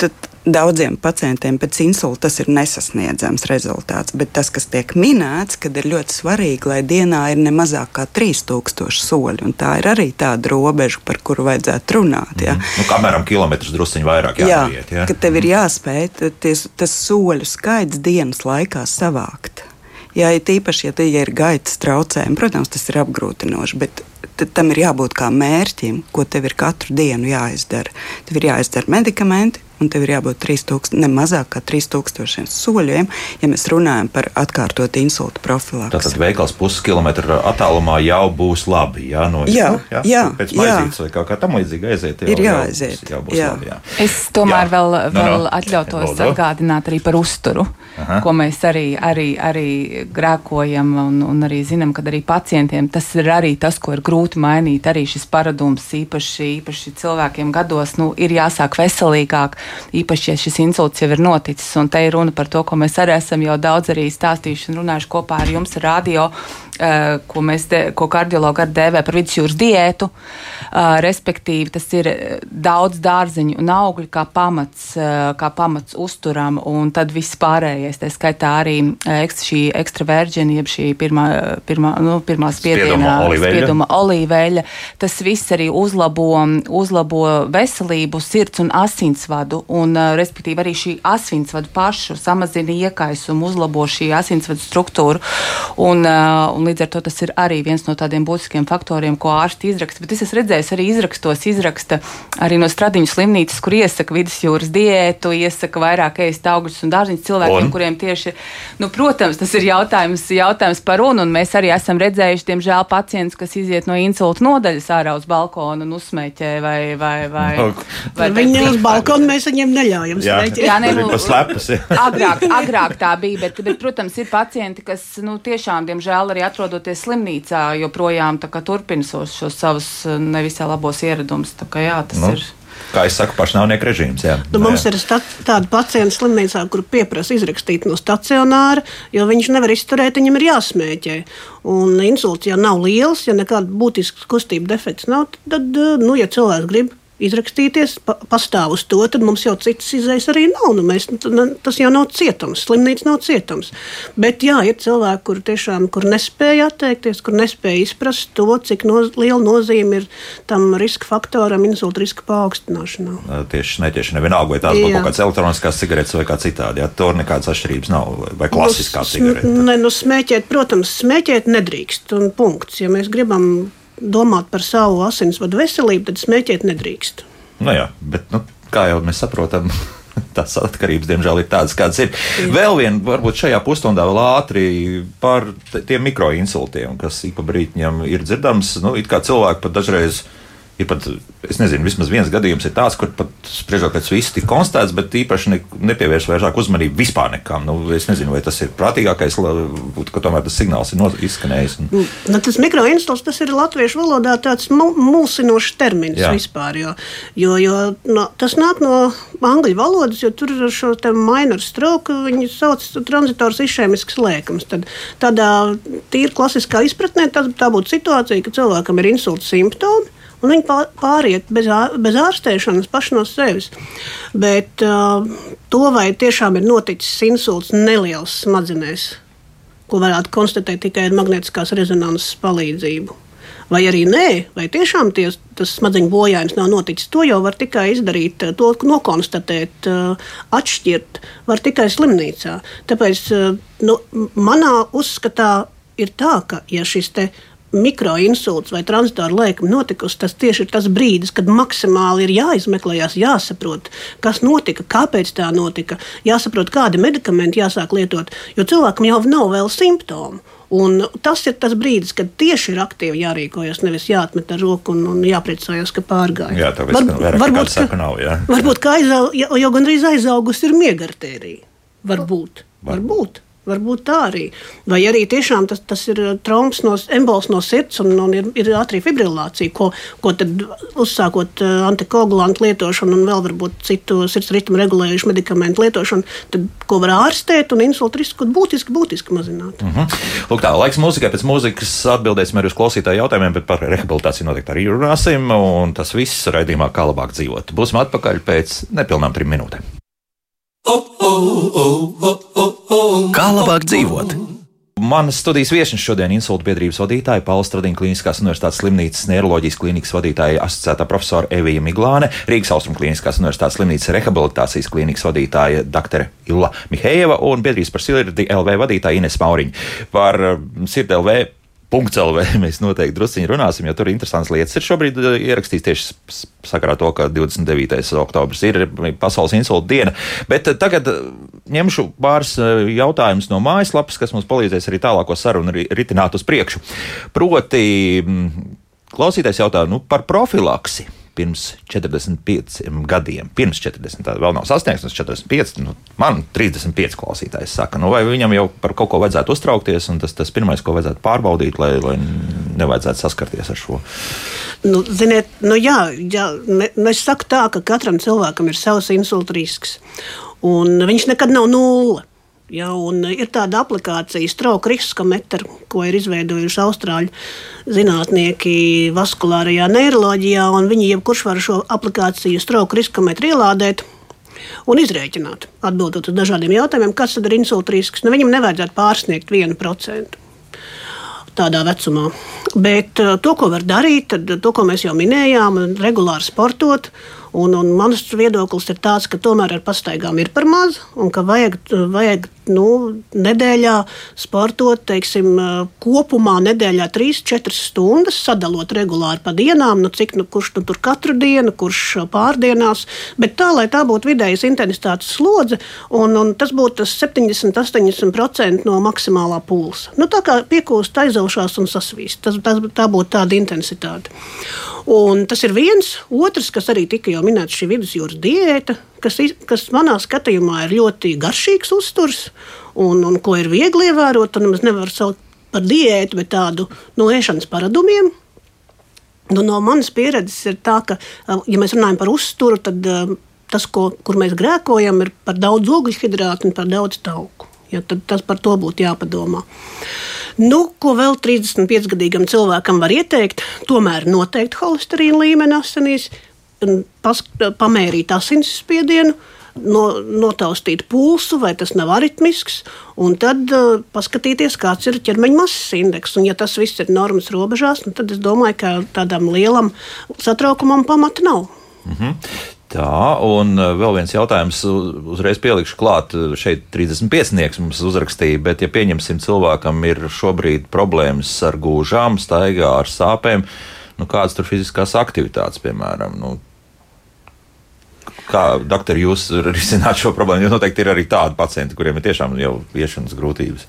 Daudziem pacientiem pēc insulta tas ir nesasniedzams rezultāts, bet tas, kas tiek minēts, kad ir ļoti svarīgi, lai dienā ir ne mazāk kā 3000 soļi, un tā ir arī tāda robeža, par kuru vajadzētu runāt. Ja. Mm. Nu, kamēram kilometrus drusciņi vairāk jāiet. Jā, ja? ka tev ir jāspēj ties, tas soļu skaits dienas laikā savākt. Jā, ja tīpaši, ja, ja ir gaitas traucējumi, protams, tas ir apgrūtinoši, bet tad tam ir jābūt kā mērķim, ko tev ir katru dienu jāizdara. Tev ir jāizdara medikamenti, un tev ir jābūt 3000, ne mazāk kā 3000 soļiem, ja mēs runājam par atkārtotu insultu profilaksi. Tātad veikals puskilometra attālumā jau būs labi. Jā, no, jā, jā, jā, pēc maizītes vai kā, kā tam līdzīgi aiziet. Jau, ir jāaiziet. Jau, būs, jau jā. Labi, jā. Es tomēr jā. vēl, vēl no, no. atļautos Lūdzu. atgādināt arī par uzturu, Aha. ko mēs arī, arī, arī grēkojam un, un arī zinām, ka arī pacientiem tas ir arī tas, ko ir grūti mainīt. Arī šis paradums īpaši, īpaši cilvēkiem gados nu, ir jāsāk veselīgāk īpaši, ja šis insults jau ir noticis. Un te ir runa par to, ko mēs arī esam jau daudz arī stāstījuši un runājuši kopā ar jums radio ko, mēs de, ko kardiologi arī dēvē par vidusjūras diētu. Respektīvi, tas ir daudz dārziņu un augļu kā pamats, kā pamats uzturam, un tad viss pārējais, tā skaitā arī šī ekstraverģina, jeb šī pirmā, pirmā, nu, pirmā spiediena, spieduma olīveļa. Tas viss arī uzlabo, uzlabo veselību, sirds un asinsvadu, un respektīvi arī šī asinsvadu pašu samazina iekaisumu, uzlabo šī asinsvadu struktūru. Un, un līdz ar to tas ir arī viens no tādiem būtiskiem faktoriem, ko ārsti izraksta. Bet es esmu redzējis arī izrakstos, izraksta arī no stradiņu slimnīcas, kur iesaka vidusjūras diētu, iesaka vairāk ēst augļus un dārziņus cilvēkiem, un? kuriem tieši, nu, protams, tas ir jautājums, jautājums par runu, un mēs arī esam redzējuši, diemžēl, pacients, kas iziet no insulta nodaļas ārā uz balkonu un uzsmēķē vai, vai, vai, no. vai Viņi uz balkonu mēs viņiem neļaujam smēķēt. Jā, ne, nu, slepas, agrāk, agrāk tā bija, bet, bet, protams, ir pacienti, kas, nu, tiešām, diemžēl, arī atrodoties slimnīcā, joprojām turpina šos, šos savus eh, nevisai labos ieradumus. Tā jā, tas nu. ir kā es saku, pašnāvnieku režīms. Jā. Nu, mums jā. ir stat, tādi pacienti slimnīcā, kur pieprasa izrakstīt no stacionāra, jo viņš nevar izturēt, viņam ir jāsmēķē. Un insults, ja nav liels, ja nekāda būtiska kustība defekts nav, tad, eh, nu, ja cilvēks grib izrakstīties, pa, pastāv uz to, tad mums jau citas izējas arī nav. Nu, mēs, tas jau nav cietums, slimnīca nav cietums. Bet jā, ir cilvēki, kur tiešām kur nespēja atteikties, kur nespēja izprast to, cik noz, liela nozīme ir tam riska faktoram, insulta riska paaugstināšanā. Tieši netieši nevienalga, vai tās būtu kaut kādas elektroniskās cigaretes vai kā citādi. Jā, tur nekādas atšķirības nav, vai klasiskā nu, cigarete. Ne, nu, smēķēt, protams, smēķēt nedrīkst. Un punkts. Ja mēs gribam domāt par savu asinsvadu veselību, tad smēķēt nedrīkst. Nu jā, bet nu, kā jau mēs saprotam. Tās atkarības, diemžēl, ir tādas, kādas ir. Jā. Vēl viena, varbūt šajā pusstundā vēl ātri par tiem mikroinsultiem, kas ik pa brīdim ir dzirdams. Nu, it kā cilvēki pat dažreiz Ir pat, es nezinu, vismaz viens gadījums ir tāds, kur pat spriežot pēc visu tik konstatēts, bet īpaši ne, nepievērš vairāk uzmanību vispār nekam. Nu, es nezinu, vai tas ir prātīgākais, ka tomēr tas signāls ir izskanējis. Un... Nu, nu tas mikroinstants, tas ir latviešu valodā tāds mulsinošs termins Jā. vispār, jo, jo, jo no, tas nāk no angļu valodas, jo tur ir šo te minor stroke, viņi sauc tranzitors išēmisks lēkums. Tad tādā tīri klasiskā izpratnē tā, tā būtu situācija, ka cilvēkam ir insulta simptomi un viņi pāriet bez, bez ārstēšanas paši no sevis. Bet uh, to, vai tiešām ir noticis insults neliels smadzenēs, ko varētu konstatēt tikai ar magnetiskās rezonanses palīdzību. Vai arī nē, vai tiešām ties, tas smadzeņu bojājums nav noticis. To jau var tikai izdarīt, to nokonstatēt, atšķirt var tikai slimnīcā. Tāpēc nu, manā uzskatā ir tā, ka ja šis te ir mikroinsults vai transitāra lēkme notikusi, tas tieši ir tas brīdis, kad maksimāli ir jāizmeklējas, jāsaprot, kas notika, kāpēc tā notika, jāsaprot, kādi medikamenti jāsāk lietot, jo cilvēkam jau nav vēl simptomu. Un tas ir tas brīdis, kad tieši ir aktīvi jārīkojas, nevis jāatmet ar roku un, un jāpriecājas, ka pārgāja. Jā, tā Var, varbūt, ka, nav, jā. varbūt ka aizaug, jau gandrīz aizaugusi ir miegartērija. Varbūt. varbūt. varbūt. Varbūt tā arī. Vai arī tiešām tas, tas ir traumas no embols no sirds un, un ir, ir ātrī fibrilācija, ko, ko tad uzsākot uh, antikoagulantu lietošanu un vēl varbūt citu sirds ritmu regulējušu medikamentu lietošanu, tad ko var ārstēt un insultu risku būtiski, būtiski mazināt. Mhm. -huh. Lūk, tā laiks mūzikai, pēc mūzikas atbildēsim arī uz klausītāju jautājumiem, bet par rehabilitāciju noteikti arī runāsim, un tas viss raidījumā kā labāk dzīvot. Būsim atpakaļ pēc nepilnām trim minūtēm. Kā labāk dzīvot? Manas studijas viesis šodien ir insulta biedrības vadītāja, Paula Stradīna Kliniskās Universitātes slimnīcas neiroloģijas klīnikas vadītāja, asociētā profesora Evija Miglāne, Rīgas Austrum Kliniskās Universitātes slimnīcas rehabilitācijas klīnikas vadītāja dr. Illa Mihējeva un biedrības par sirdi LV vadītāja Ines Mauriņa. Par um, sirdi LV punkts LV mēs noteikti druskuļi runāsim, jo tur interesants lietas. Ir šobrīd uh, ierakstīts tieši sakarā to, ka 29. oktobris ir pasaules insulta diena. Bet uh, tagad uh, ņemšu pāris jautājumus no mājaslapas, kas mums palīdzēs arī tālāko sarunu ritināt uz priekšu. Proti, mm, klausītājs jautā nu, par profilaksi pirms 45 gadiem. Pirms 40, tā vēl nav sasniegts, 45, nu, man 35 klausītājs saka, nu, vai viņam jau par kaut ko vajadzētu uztraukties, un tas tas pirmais, ko vajadzētu pārbaudīt, lai, lai nevajadzētu saskarties ar šo. Nu, ziniet, nu jā, jā ne, nu es saku tā, ka katram cilvēkam ir savs insulta risks, un viņš nekad nav nulle. Ja, ir tāda aplikācija, Stroke Riskometra, ko ir izveidojuši austrāļu zinātnieki vaskulārajā neiroloģijā. Viņi jebkurš var šo aplikāciju Stroke Riskometru ielādēt un izrēķināt, atbildot uz dažādiem jautājumiem, kas tad ir insulta risks. Nu, viņam nevajadzētu pārsniegt 1% tādā vecumā. Bet uh, to, ko var darīt, tad to, ko mēs jau minējām, regulāri sportot. Un, un mans viedoklis ir tāds, ka tomēr ar pastaigām ir par maz un ka vajag, vajag nu, nedēļā sportot, teiksim, kopumā nedēļā 3-4 stundas, sadalot regulāri pa dienām, nu, cik nu, kurš nu, tur katru dienu, kurš pārdienās, bet tā, lai tā būtu vidējas intensitātes slodze, un, un tas būtu 70-80% no maksimālā pulsa. Nu, tā kā piekūst, aizaušās un sasvīst. Tas, tas, tā būtu tāda intensitāte. Un tas ir viens. Otrs, kas arī tika jau minēts, šī vidusjūras diēta, kas, kas manā skatījumā ir ļoti garšīgs uzturs un, un ko ir viegli ievērot. Nemaz nevar saukt par diētu, bet tādu no ēšanas paradumiem. Nu, no manas pieredzes ir tā, ka, ja mēs runājam par uzturu, tad tas, ko, kur mēs grēkojam, ir par daudz ogļhidrātu un par daudz tauku. Ja, tad tas par to būtu jāpadomā. Nu, ko vēl 35-gadīgam cilvēkam var ieteikt? Tomēr noteikti holesterīna līmeni asinīs, pas, pamērīt asinsspiedienu, no, notaustīt pulsu, vai tas nav aritmisks, un tad uh, paskatīties, kāds ir ķermeņa masas indeks. Un, ja tas viss ir normas robežās, nu, tad es domāju, ka tādam lielam satraukumam pamata nav. Mhm. Tā, un vēl viens jautājums, uzreiz pielikšu klāt, šeit 35 mums uzrakstīja, bet, ja pieņemsim, cilvēkam ir šobrīd problēmas ar gūžām, staigā ar sāpēm, nu, kādas tur fiziskās aktivitātes, piemēram, nu, Kā doktori jūs risināt šo problēmu? Jo noteikti ir arī tādi pacienti, kuriem ir tiešām jau iešanas grūtības.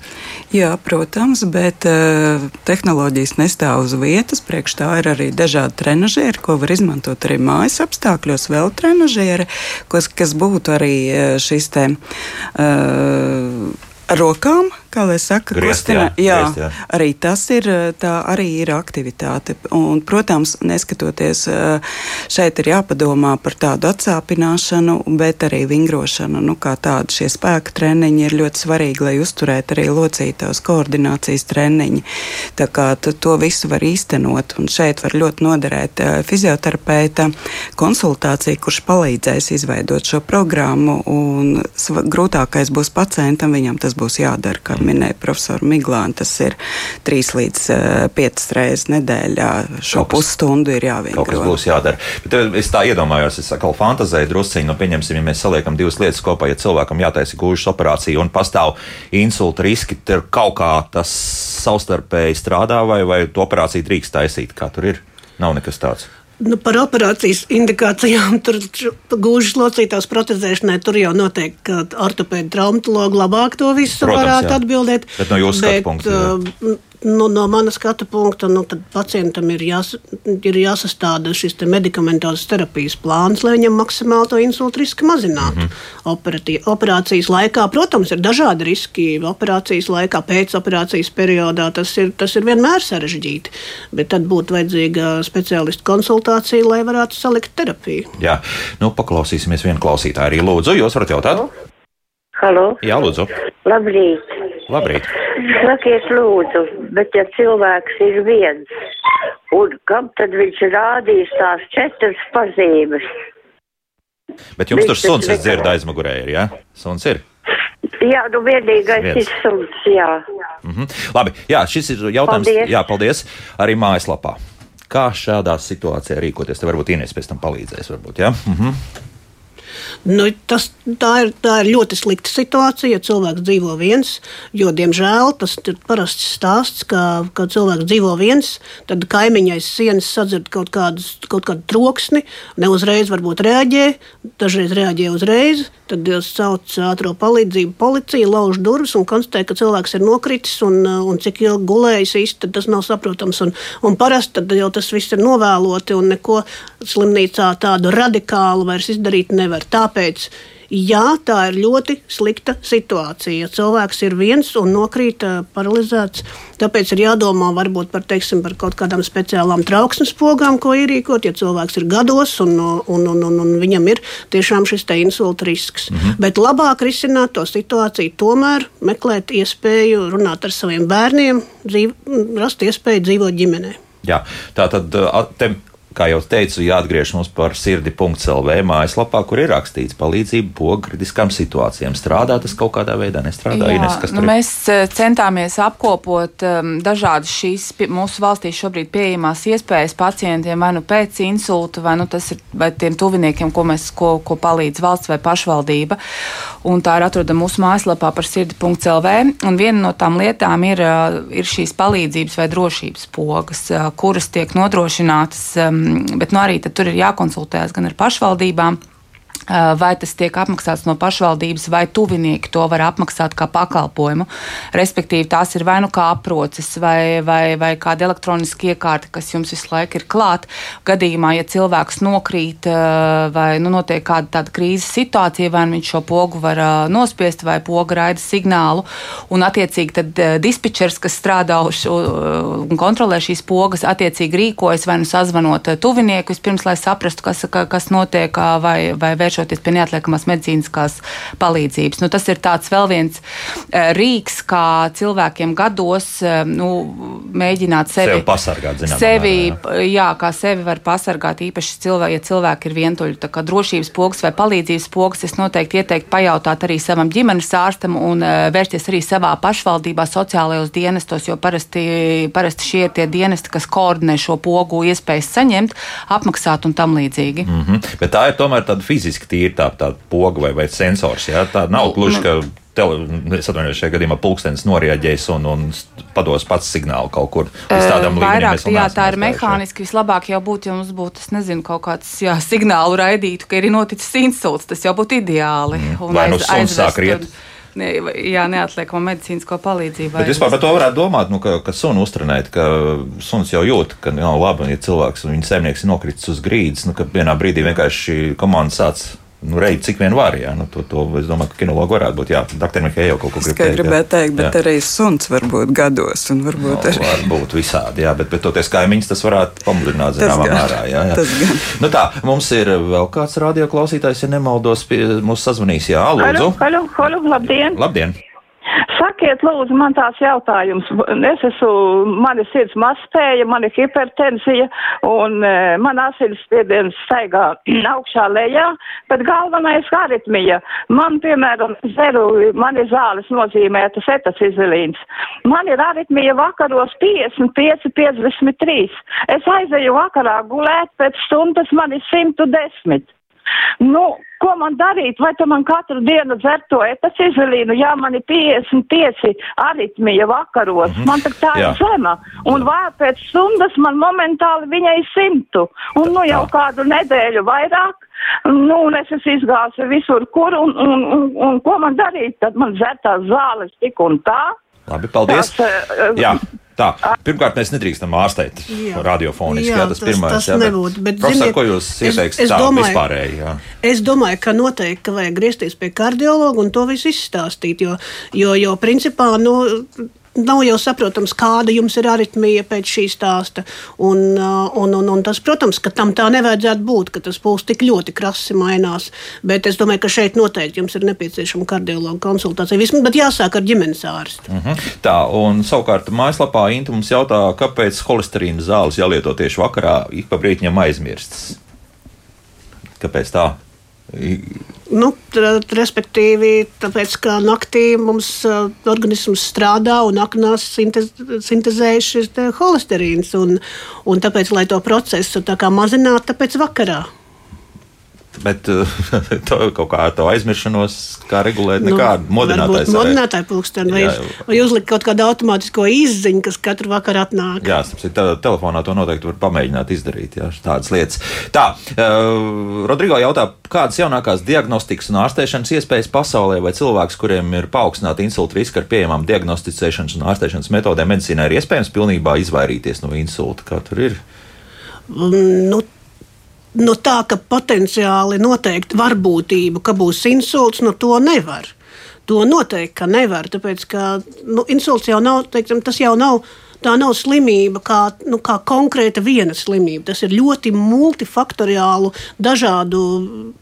Jā, protams, bet uh, tehnoloģijas nestāv uz vietas. Priekš tā ir arī dažādi trenažieri, ko var izmantot arī mājas apstākļos. Vēl trenažieri, kas, kas būtu arī eh, šis te. Uh, rokām, kā lai saka, griezt, kustina, jā, jā, griezt, jā. arī tas ir, tā arī ir aktivitāte. Un, protams, neskatoties šeit ir jāpadomā par tādu atsāpināšanu, bet arī vingrošanu. Nu, kā tādu šie spēka treniņi ir ļoti svarīgi, lai uzturētu arī locītājus koordinācijas treniņi. Tā kā to visu var īstenot, un šeit var ļoti noderēt fizioterapeita konsultācija, kurš palīdzēs izveidot šo programmu, un grūtākais būs pacientam, viņam tas būs jādara, minēja profesora Miglāna. Tas ir trīs līdz uh, piecas reizes nedēļā. Šo kas, pusstundu ir jāvingro. Kaut kas būs jādara. Bet eh, es tā iedomājos, es atkal fantazēju drusciņi, nu, pieņemsim, ja mēs saliekam divas lietas kopā, ja cilvēkam jātaisa gūžas operācija un pastāv insulta riski, tad kaut kā tas savstarpēji strādā vai, vai to operāciju drīkst taisīt, kā tur ir. Nav nekas tāds. Nu, par operācijas indikācijām, tur gūžas locītās protezēšanai, tur jau noteikti, ortopēda traumatologi labāk to visu Protams, varētu jā. atbildēt. Bet no jūsu skatu punkta. Nu, no manas skatu punkta, nu, pacientam ir, jās, ir jāsastāda šis medikamentozes terapijas plāns, lai viņam maksimāli to insultu risku mazinātu. Mm -hmm. Operatī, operācijas laikā, protams, ir dažādi riski. Operācijas laikā, pēc operācijas periodā tas ir, tas ir vienmēr sarežģīti. Bet tad būtu vajadzīga speciālistu konsultācija, lai varētu salikt terapiju. Jā, nu, paklausīsimies vienu klausītāju arī. Lūdzu, jūs varat jautāt? Halo? Jā, lūdzu. Labrīt. Labrīt. Sakiet, lūdzu, bet ja cilvēks ir viens, un kam tad viņš rādīs tās četras pazīmes? Bet jums tur suns, es dzirdu aizmugurē, ir, jā? Ja? Suns ir. Jā, nu vienīgais Viens. ir suns, jā. Mm -hmm. Labi, jā, šis ir jautājums. Paldies. Jā, paldies. Arī mājaslapā. Kā šādā situācijā rīkoties? Te varbūt Inês pēc tam palīdzēs, varbūt, jā? Mm -hmm. Nu, tas, tā, ir, tā ir ļoti slikta situācija, ja cilvēks dzīvo viens. Jo, diemžēl, tas ir parasts stāsts, ka, kad cilvēks dzīvo viens, tad kaimiņai sienas sadzird kaut, kādus, kaut kādu troksni, ne uzreiz varbūt reaģē, dažreiz reaģē uzreiz. Tad sauc ātrā palīdzību, policija lauž durvis un konstatē, ka cilvēks ir nokritis un, un cik ilgi gulējis īsti, tas nav saprotams. Un, un parasti jau tas viss ir novēloti un neko slimnīcā tādu radikālu vairs izdarīt nevar. Tāpēc Jā, tā ir ļoti slikta situācija. Ja cilvēks ir viens un nokrīt paralizēts, tāpēc ir jādomā varbūt par, teiksim, par kaut kādām speciālām trauksmes pogām, ko ierīkot, ja cilvēks ir gados un, un, un, un, un viņam ir tiešām šis insulta risks. Mm -hmm. Bet labāk risināt to situāciju, tomēr meklēt iespēju runāt ar saviem bērniem, dzīv, rast iespēju dzīvot ģimenē. Jā, tā tad te kā jau teicu, jāatgriež mums par sirdi.clv mājaslapā, kur ir rakstīts palīdzību pogu kritiskām situācijām. Strādā tas kaut kādā veidā, nestrādā Jā, Ines, nu, mēs eh, centāmies apkopot um, dažādas šīs mūsu valstī šobrīd pieejamās iespējas pacientiem vai nu pēc insulta, vai nu tas ir vai tiem tuviniekiem, ko, mēs, ko, ko palīdz valsts vai pašvaldība. Un tā ir atrodama mūsu mājaslapā par sirdi.clv. Un viena no tām lietām ir, uh, ir šīs palīdzības vai drošības pogas, uh, kuras tiek nodrošinātas um, bet nu, arī tur ir jākonsultējas gan ar pašvaldībām vai tas tiek apmaksāts no pašvaldības, vai tuvinieki to var apmaksāt kā pakalpojumu. Respektīvi, tās ir vai nu kā aproces, vai, vai, vai kāda elektroniska iekārta, kas jums visu laiku ir klāta. Gadījumā, ja cilvēks nokrīt vai nu, notiek kāda tāda krīzes situācija, vai nu viņš šo pogu var nospiest, vai poga raida signālu, un attiecīgi tad dispečers, kas strādā un kontrolē šīs pogas, attiecīgi rīkojas vai nu sazvanot tuvinieku vispirms, lai saprastu, kas, kas notiek, vai, vai vērš vēršoties pie neatliekamās medicīniskās palīdzības. Nu, tas ir vēl viens uh, rīks, kā cilvēkiem gados uh, nu, mēģināt sevi, sevi pasargāt. Zinām, sevi, mērā, jā. jā, kā sevi var pasargāt, īpaši cilvēki, ja cilvēki ir vientuļi. Tā kā drošības pogas vai palīdzības pogas, es noteikti ieteiktu pajautāt arī savam ģimenes ārstam un uh, vērsties arī savā pašvaldībā, sociālajos dienestos, jo parasti, parasti šie ir tie dienesti, kas koordinē šo pogu iespējas saņemt, apmaksāt un tam līdzīgi. Mm -hmm. Bet tā ir tomēr tāda fiziska fiziski tīri tā, tā poga vai, vai sensors. Jā? Tā nav nu, gluži, nu, ka tele, es atvainojos, šajā gadījumā pulkstenis norēģēs un, un pados pats signālu kaut kur līdz tādam līmenim. Vairāk, jā, tā ir mehāniski. Vislabāk jau būtu, ja mums būtu, es nezinu, kaut kāds jā, signālu raidītu, ka ir noticis insults. Tas jau būtu ideāli. Mm. Vai nu suns sāk riet? Un, ne, jā, neatliekamo medicīnisko palīdzību. Bet vispār par to varētu domāt, nu, ka, ka sunu uztrenēt, ka suns jau jūt, ka nav labi, ja cilvēks un viņa saimnieks ir nokritis uz grīdas, nu, ka vienā brīdī vienkārši komanda sāc nu, reizes, cik vien var. Jā, nu, to, to es domāju, ka kinologi varētu būt. Jā, doktor Mikēja jau kaut ko grib teikt. gribēju teikt, bet jā. arī suns var būt gados. Varbūt no, arī... Var būt visādi, jā, bet, bet toties kaimiņus tas varētu pamudināt zināmā mērā. Jā, jā. Nu, tā, mums ir vēl kāds radioklausītājs, ja nemaldos, pie, mūs sazvanīs. Jā, lūdzu. Halo, halo, halo, labdien! Labdien! Sakiet, lūdzu, man tās jautājums. Es esmu, man ir sirds mazspēja, man ir hipertensija un e, man asinsspiediens staigā augšā lejā, bet galvenais aritmija. Man, piemēram, zeru, man ir zāles nozīmētas etacizilīns. Man ir aritmija vakaros 55, 53. Es aizēju vakarā gulēt, pēc stundas man ir 110. Nu, ko man darīt? Vai tu man katru dienu dzert to etacizelīnu? Jā, man ir 55 aritmija vakaros. Mm -hmm. Man tā ir zema. Un vēl pēc stundas man momentāli viņai simtu. Un nu jau kādu nedēļu vairāk. Nu, un es esmu izgājusi visur, kur un, un, un, un ko man darīt? Tad man dzertās zāles tik un tā. Labi, paldies. Tās, uh, jā. Tā, pirmkārt, mēs nedrīkstam ārstēt radiofoniski. Jā, jā, tas, tas pirmais, tas jā, nebūtu. Bet, profesor, ziniet, ko jūs ieteiksiet tā domāju, vispārēji? Jā. Es domāju, ka noteikti vajag griezties pie kardiologa un to visu izstāstīt, jo, jo, jo principā, nu, nav jau saprotams, kāda jums ir aritmija pēc šī stāsta. Un, uh, un, un, un tas, protams, ka tam tā nevajadzētu būt, ka tas pūls tik ļoti krasi mainās. Bet es domāju, ka šeit noteikti jums ir nepieciešama kardiologa konsultācija. Vismaz, bet jāsāk ar ģimenes ārstu. Mhm. -huh. Tā, un savukārt mājaslapā Inta mums jautā, kāpēc holesterīna zāles jālieto tieši vakarā, ik pa brītiņam aizmirstas. Kāpēc tā? Nu, respektīvi, tāpēc, ka naktī mums uh, organisms strādā un aknās sintez, sintezējas šis holesterīns. Un, un tāpēc, lai to procesu mazinātu, tāpēc vakarā. Bet to, kaut kā to aizmiršanos, kā regulēt, nekādu nu, modinātāju. Modinātāju pulksteni, vai, vai uzlikt kaut kādu automātisko izziņu, kas katru vakaru atnāk. Jā, te, telefonā to noteikti var pamēģināt izdarīt, jā, tādas lietas. Tā, uh, Rodrigo jautā, kādas jaunākās diagnostikas un ārstēšanas iespējas pasaulē, vai cilvēks, kuriem ir paaugstināta insulta riska ar pieejamām diagnosticēšanas un ārstēšanas metodēm medicīnā, ir iespējams pilnībā izvairīties no insulta? Kā tur ir? Mm, nu, no tā, ka potenciāli noteikti varbūtība, ka būs insults, no to nevar. To noteikti nevar, tāpēc ka nu, insults jau nav, teiksim, tas jau nav tā nav slimība kā, nu, kā konkrēta viena slimība. Tas ir ļoti multifaktoriālu, dažādu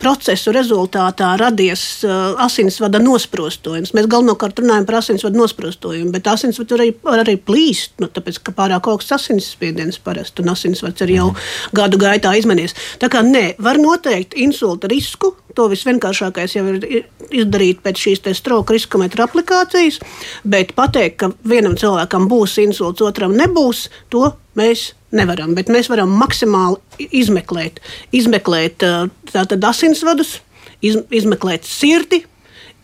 procesu rezultātā radies uh, asinsvada nosprostojums. Mēs galvenokārt runājam par asinsvada nosprostojumu, bet asinsvads var arī, var arī plīst, nu, tāpēc ka pārāk augsts asinsspiediens parasti un asinsvads ir jau mm. gadu gaitā izmainījies. Tā kā nē, var noteikt insulta risku. To visvienkāršākais jau ir izdarīt pēc šīs stroka riskometra aplikācijas, bet pateikt, ka vienam cilvēkam būs insults, otram nebūs, to mēs nevaram. Bet mēs varam maksimāli izmeklēt, izmeklēt tātad asinsvadus, iz, izmeklēt sirdi,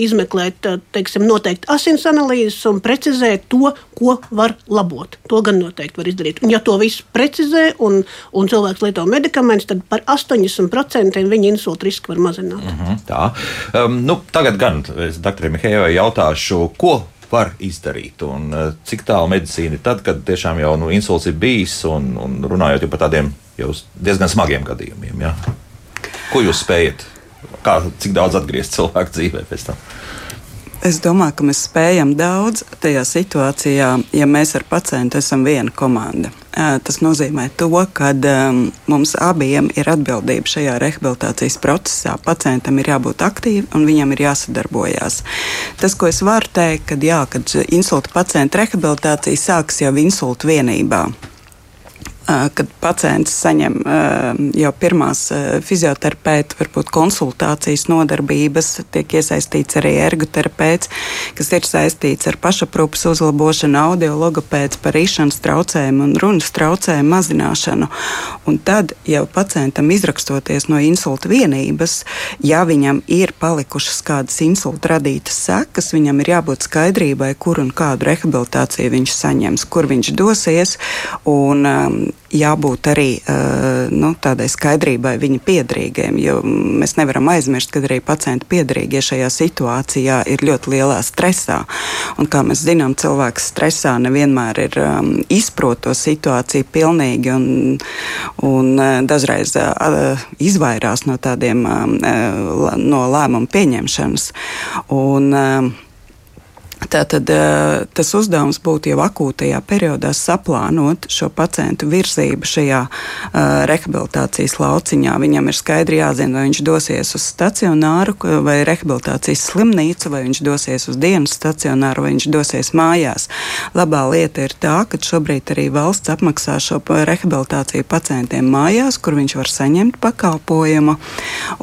izmeklēt, teiksim, noteikti asins analīzes un precizēt to, ko var labot. To gan noteikti var izdarīt. Un, ja to visu precizē un, un cilvēks lieto medikamentus, tad par 80% viņa insulta risku var mazināt. Mm -hmm, tā. Um, nu, tagad gan es doktoram Mihējai jautāšu, ko var izdarīt. Un eh, cik tālu medicīna tad, kad tiešām jau nu, insults ir bijis un, un runājot par tādiem diezgan smagiem gadījumiem. Ja? Ko jūs spējat? Kā, cik daudz atgriezt cilvēku dzīvē pēc tam? Es domāju, ka mēs spējam daudz tajā situācijā, ja mēs ar pacientu esam viena komanda. Tas nozīmē to, ka um, mums abiem ir atbildība šajā rehabilitācijas procesā. Pacientam ir jābūt aktīvam un viņam ir jāsadarbojās. Tas, ko es varu teikt, kad, jā, kad insulta pacienta rehabilitācija sākas jau insulta vienībā kad pacients saņem jau pirmās fizioterapeita, varbūt konsultācijas nodarbības, tiek iesaistīts arī ergoterapeits, kas ir saistīts ar pašaprūpas uzlabošanu, audiologopēds par īšanas traucējumu un runas traucējumu mazināšanu. Un tad jau pacientam izrakstoties no insulta vienības, ja viņam ir palikušas kādas insulta radītas sekas, viņam ir jābūt skaidrībai, kur un kādu rehabilitāciju viņš saņems, kur viņš dosies. Un, um, jābūt arī uh, nu, tādai skaidrībai viņa piedrīgiem, jo mēs nevaram aizmirst, ka arī pacienti piedrīgie šajā situācijā ir ļoti lielā stresā. Un, kā mēs zinām, cilvēks stresā nevienmēr ir um, izprot to situāciju pilnīgi un, un uh, dažreiz uh, izvairās no tādiem uh, no lēmumu pieņemšanas. Un, uh, Tātad tas uzdevums būtu jau akūtajā periodā saplānot šo pacientu virzību šajā uh, rehabilitācijas lauciņā. Viņam ir skaidri jāzina, vai viņš dosies uz stacionāru vai rehabilitācijas slimnīcu, vai viņš dosies uz dienas stacionāru, vai viņš dosies mājās. Labā lieta ir tā, ka šobrīd arī valsts apmaksā šo rehabilitāciju pacientiem mājās, kur viņš var saņemt pakalpojumu.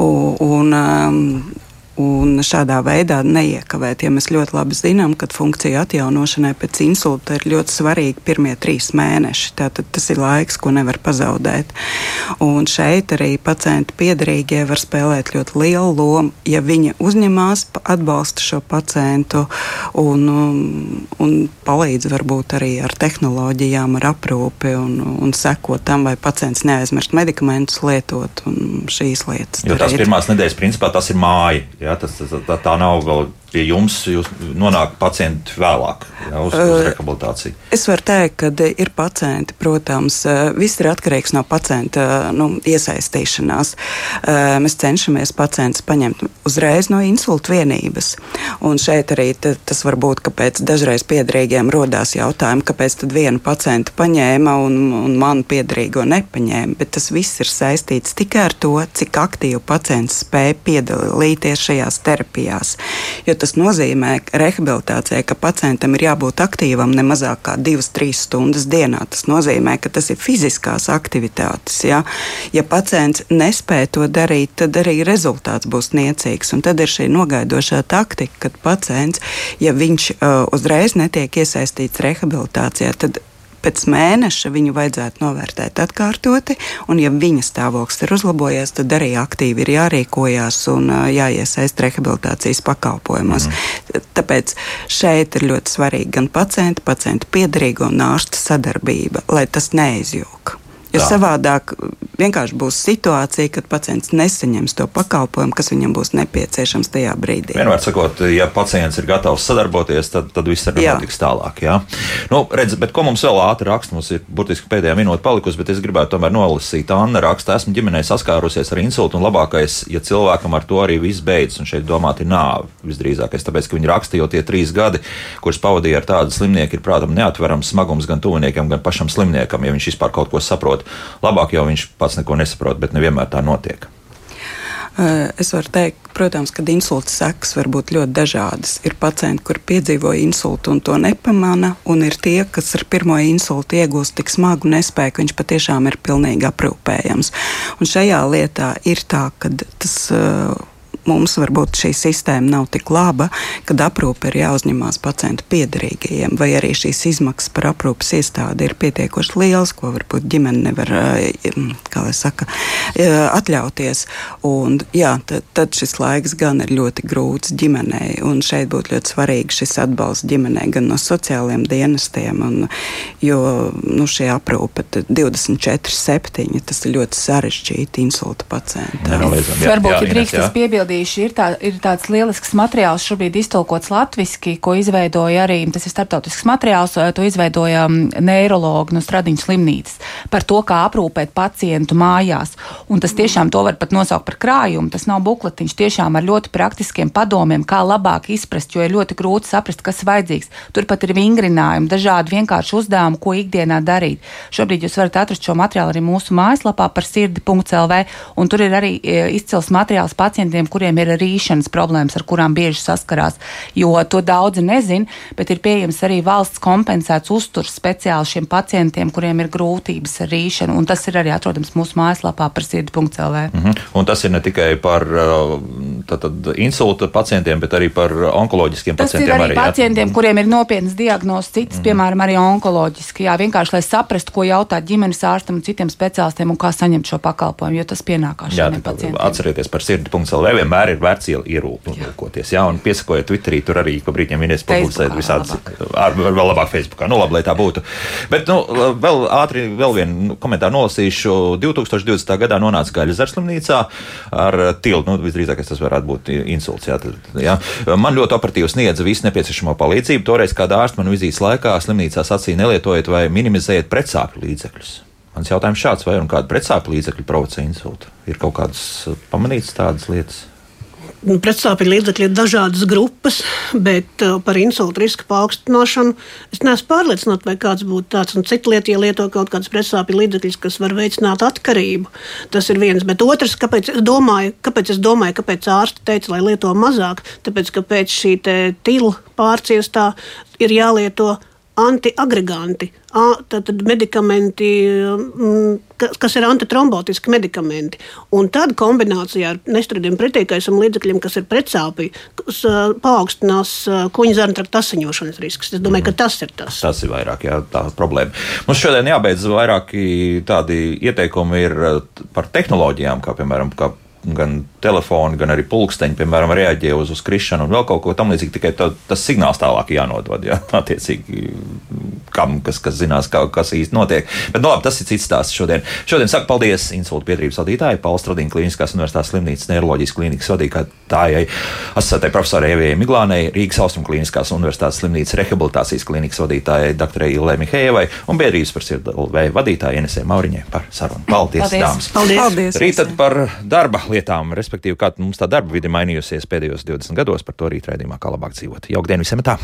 Un, un, um, Un šādā veidā neiekavēt, ja mēs ļoti labi zinām, ka funkciju atjaunošanai pēc insulta ir ļoti svarīgi pirmie trīs mēneši. Tātad tas ir laiks, ko nevar pazaudēt. Un šeit arī pacientu piedarīgie var spēlēt ļoti lielu lomu, ja viņi uzņemās, atbalsta šo pacientu un, un, un palīdz varbūt arī ar tehnoloģijām, ar aprūpi un, un seko tam, vai pacients neaizmirst medikamentus lietot un šīs lietas. Jo tās pirmās nedēļas principā tas ir māja Ja, tas, tas, tā, tā nav vēl pie jums, jūs nonāk pacienti vēlāk ja, uz, uz rehabilitāciju? Es varu teikt, ka ir pacienti, protams, viss ir atkarīgs no pacienta nu, iesaistīšanās. Mēs cenšamies pacientus paņemt uzreiz no insulta vienības. Un šeit arī tas var būt, kāpēc dažreiz piedrīgiem rodās jautājumi, kāpēc tad vienu pacientu paņēma un, un manu piedrīgo nepaņēma. Bet tas viss ir saistīts tikai ar to, cik aktīvi pacients spēja piedalīties šajās terapijās. Jo tas nozīmē rehabilitācijai, ka pacientam ir jābūt aktīvam ne mazāk kā 2-3 stundas dienā. Tas nozīmē, ka tas ir fiziskās aktivitātes. Ja, ja pacients nespēja to darīt, tad arī rezultāts būs niecīgs. Un tad ir šī nogaidošā taktika, kad pacients, ja viņš uh, uzreiz netiek iesaistīts rehabilitācijā, tad pēc mēneša viņu vajadzētu novērtēt atkārtoti, un, ja viņa stāvoklis ir uzlabojies, tad arī aktīvi ir jārīkojas un jāiesaist rehabilitācijas pakalpojumos. Mm. Tāpēc šeit ir ļoti svarīga gan pacienta, pacienta piedarīga un ārsta sadarbība, lai tas neizjūg. Jo savādāk vienkārši būs situācija, kad pacients nesaņems to pakalpojumu, kas viņam būs nepieciešams tajā brīdī. Vienmēr sakot, ja pacients ir gatavs sadarboties, tad, tad viss arī notiks tālāk. Jā. Nu, redz, bet ko mums vēl ātri raksta? Mums ir burtiski pēdējā minūte palikusi, bet es gribētu tomēr nolasīt. Anna raksta, esmu ģimenē saskārusies ar insultu un labākais, ja cilvēkam ar to arī viss beidzas, un šeit domāt ir nāve visdrīzākais, tāpēc, ka viņi raksta jau tie trīs gadi, kurus pavadīja ar tādu slimnieku, ir prātam neatverams smagums gan tuviniekam, gan pašam slimniekam, ja viņš vispār kaut ko saprot. Labāk jau viņš pats neko nesaprot, bet nevienmēr tā notiek. Es varu teikt, protams, ka insulta sekas var būt ļoti dažādas. Ir pacienti, kur piedzīvo insultu un to nepamana, un ir tie, kas ar pirmo insultu iegūst tik smagu nespēju, ka viņš patiešām ir pilnīgi aprūpējams. Un šajā lietā ir tā, ka tas. Uh, mums varbūt šī sistēma nav tik laba, kad aprūpe ir jāuzņemās pacientu piedarīgajiem, vai arī šīs izmaksas par aprūpes iestādi ir pietiekoši liels, ko varbūt ģimene nevar saka, atļauties. Un, jā, tad, tad šis laiks gan ir ļoti grūts ģimenei, un šeit būtu ļoti svarīgi šis atbalsts ģimenei gan no sociālajiem dienestiem, un, jo nu, šī aprūpe 24-7 tas ir ļoti sarežģīti insulta pacientam. Varbūt, ja drīkst tas piebildīt norādījuši, ir, tā, ir tāds lielisks materiāls, šobrīd iztulkots latviski, ko izveidoja arī, tas ir starptautisks materiāls, to izveidoja neirologi no Stradiņas slimnīcas par to, kā aprūpēt pacientu mājās. Un tas tiešām to var pat nosaukt par krājumu. Tas nav bukletiņš, tiešām ar ļoti praktiskiem padomiem, kā labāk izprast, jo ir ļoti grūti saprast, kas vajadzīgs. Turpat ir vingrinājumi, dažādi vienkārši uzdevumi, ko ikdienā darīt. Šobrīd jūs varat atrast šo materiālu arī mūsu mājaslapā par sirdi.lv, un tur ir arī e, izcils materiāls pacientiem, kuriem ir rīšanas problēmas, ar kurām bieži saskarās. Jo to daudzi nezin, bet ir pieejams arī valsts kompensēts uzturs speciāli šiem pacientiem, kuriem ir grūtības ar rīšanu. Un tas ir arī atrodams mūsu mājaslapā par sirdi.lv. Mm -hmm. Un tas ir ne tikai par tātad, insulta pacientiem, bet arī par onkoloģiskiem tas pacientiem. Arī, arī pacientiem, jā. kuriem ir nopietnas diagnozes, citas, mm -hmm. piemēram, arī onkoloģiski. Jā, vienkārši lai saprastu, ko jautāt ģimenes ārstam un citiem speciālistiem un kā saņemt šo pakalpojumu, jo tas pienākās šiem pacientiem. Atcerieties par sirdi.lv vienmēr ir vērts ierūkoties. Jā, un piesakojot Twitterī, tur arī pa brīdiem vienreiz publicēt visādas, ar, ar vēl labāk Facebookā. Nu, labi, lai tā būtu. Bet, nu, vēl ātri, vēl vienu komentāru nolasīšu. 2020. gadā nonāca Gaļas zarslimnīcā ar tiltu. Nu, visdrīzāk tas varētu būt insults. Jā, tad, jā. Man ļoti operatīvi sniedza visu nepieciešamo palīdzību. Toreiz kādā ārsta man vizītes laikā slimnīcā sacīja nelietojiet vai minimizējiet pretsāpju līdzekļus. Mans jautājums šāds, vai kāda pretsāpju līdzekļa provocē insultu? Ir kaut kādas pamanītas tādas lietas? Pretsāpju līdzekļi ir dažādas grupas, bet uh, par insultu riska paaugstināšanu es neesmu pārliecināta, vai kāds būtu tāds. Cita lieta, ja lieto kaut kādas pretsāpju līdzekļus, kas var veicināt atkarību, tas ir viens. Bet otrs, kāpēc es domāju, kāpēc, es domāju, kāpēc ārsti teica, lai lieto mazāk, tāpēc, ka pēc šī tila pārciestā ir jālieto antiagreganti, tātad medikamenti, kas ir antitrombotiski medikamenti. Un tad kombinācijā ar nestradiem pretīkaisam līdzekļiem, kas ir pretsāpī, paaugstinās kuņa zarnu trakta asiņošanas risks. Es domāju, ka tas ir tas. Tas ir vairāk jā, tā problēma. Mums šodien jābeidz vairāki tādi ieteikumi ir par tehnoloģijām, kā piemēram, kā gan telefoni, gan arī pulksteņi, piemēram, reaģē uz, uz krišanu un vēl kaut ko tamlīdzīgu. Tikai tā, tas signāls tālāk jānodod. Jā, attiecīgi, kam, kas, kas zinās, kā, kas īsti notiek. Bet, nu, labi, tas ir cits stāsts šodien. Šodien saku paldies insultu biedrības vadītājai, Paula Stradīna Kliniskās universitātes slimnīcas neiroloģijas klīnikas vadītājai, asociētai profesorai Evijai Miglānei, Rīgas Austrum Kliniskās universitātes slimnīcas rehabilitācijas klīnikas vadītājai Dr. Ilē Mihējevai un biedrības par sirdu vadītājai Enesē Mauriņai par sarunu. Paldies, paldies. dāmas! Paldies! paldies. Rīt tad par darba lietām, respektīvi, kā mums tā darba vide mainījusies pēdējos 20 gados. Par to rīt raidījumā, kā labāk dzīvot. Jauktdien visiem tā!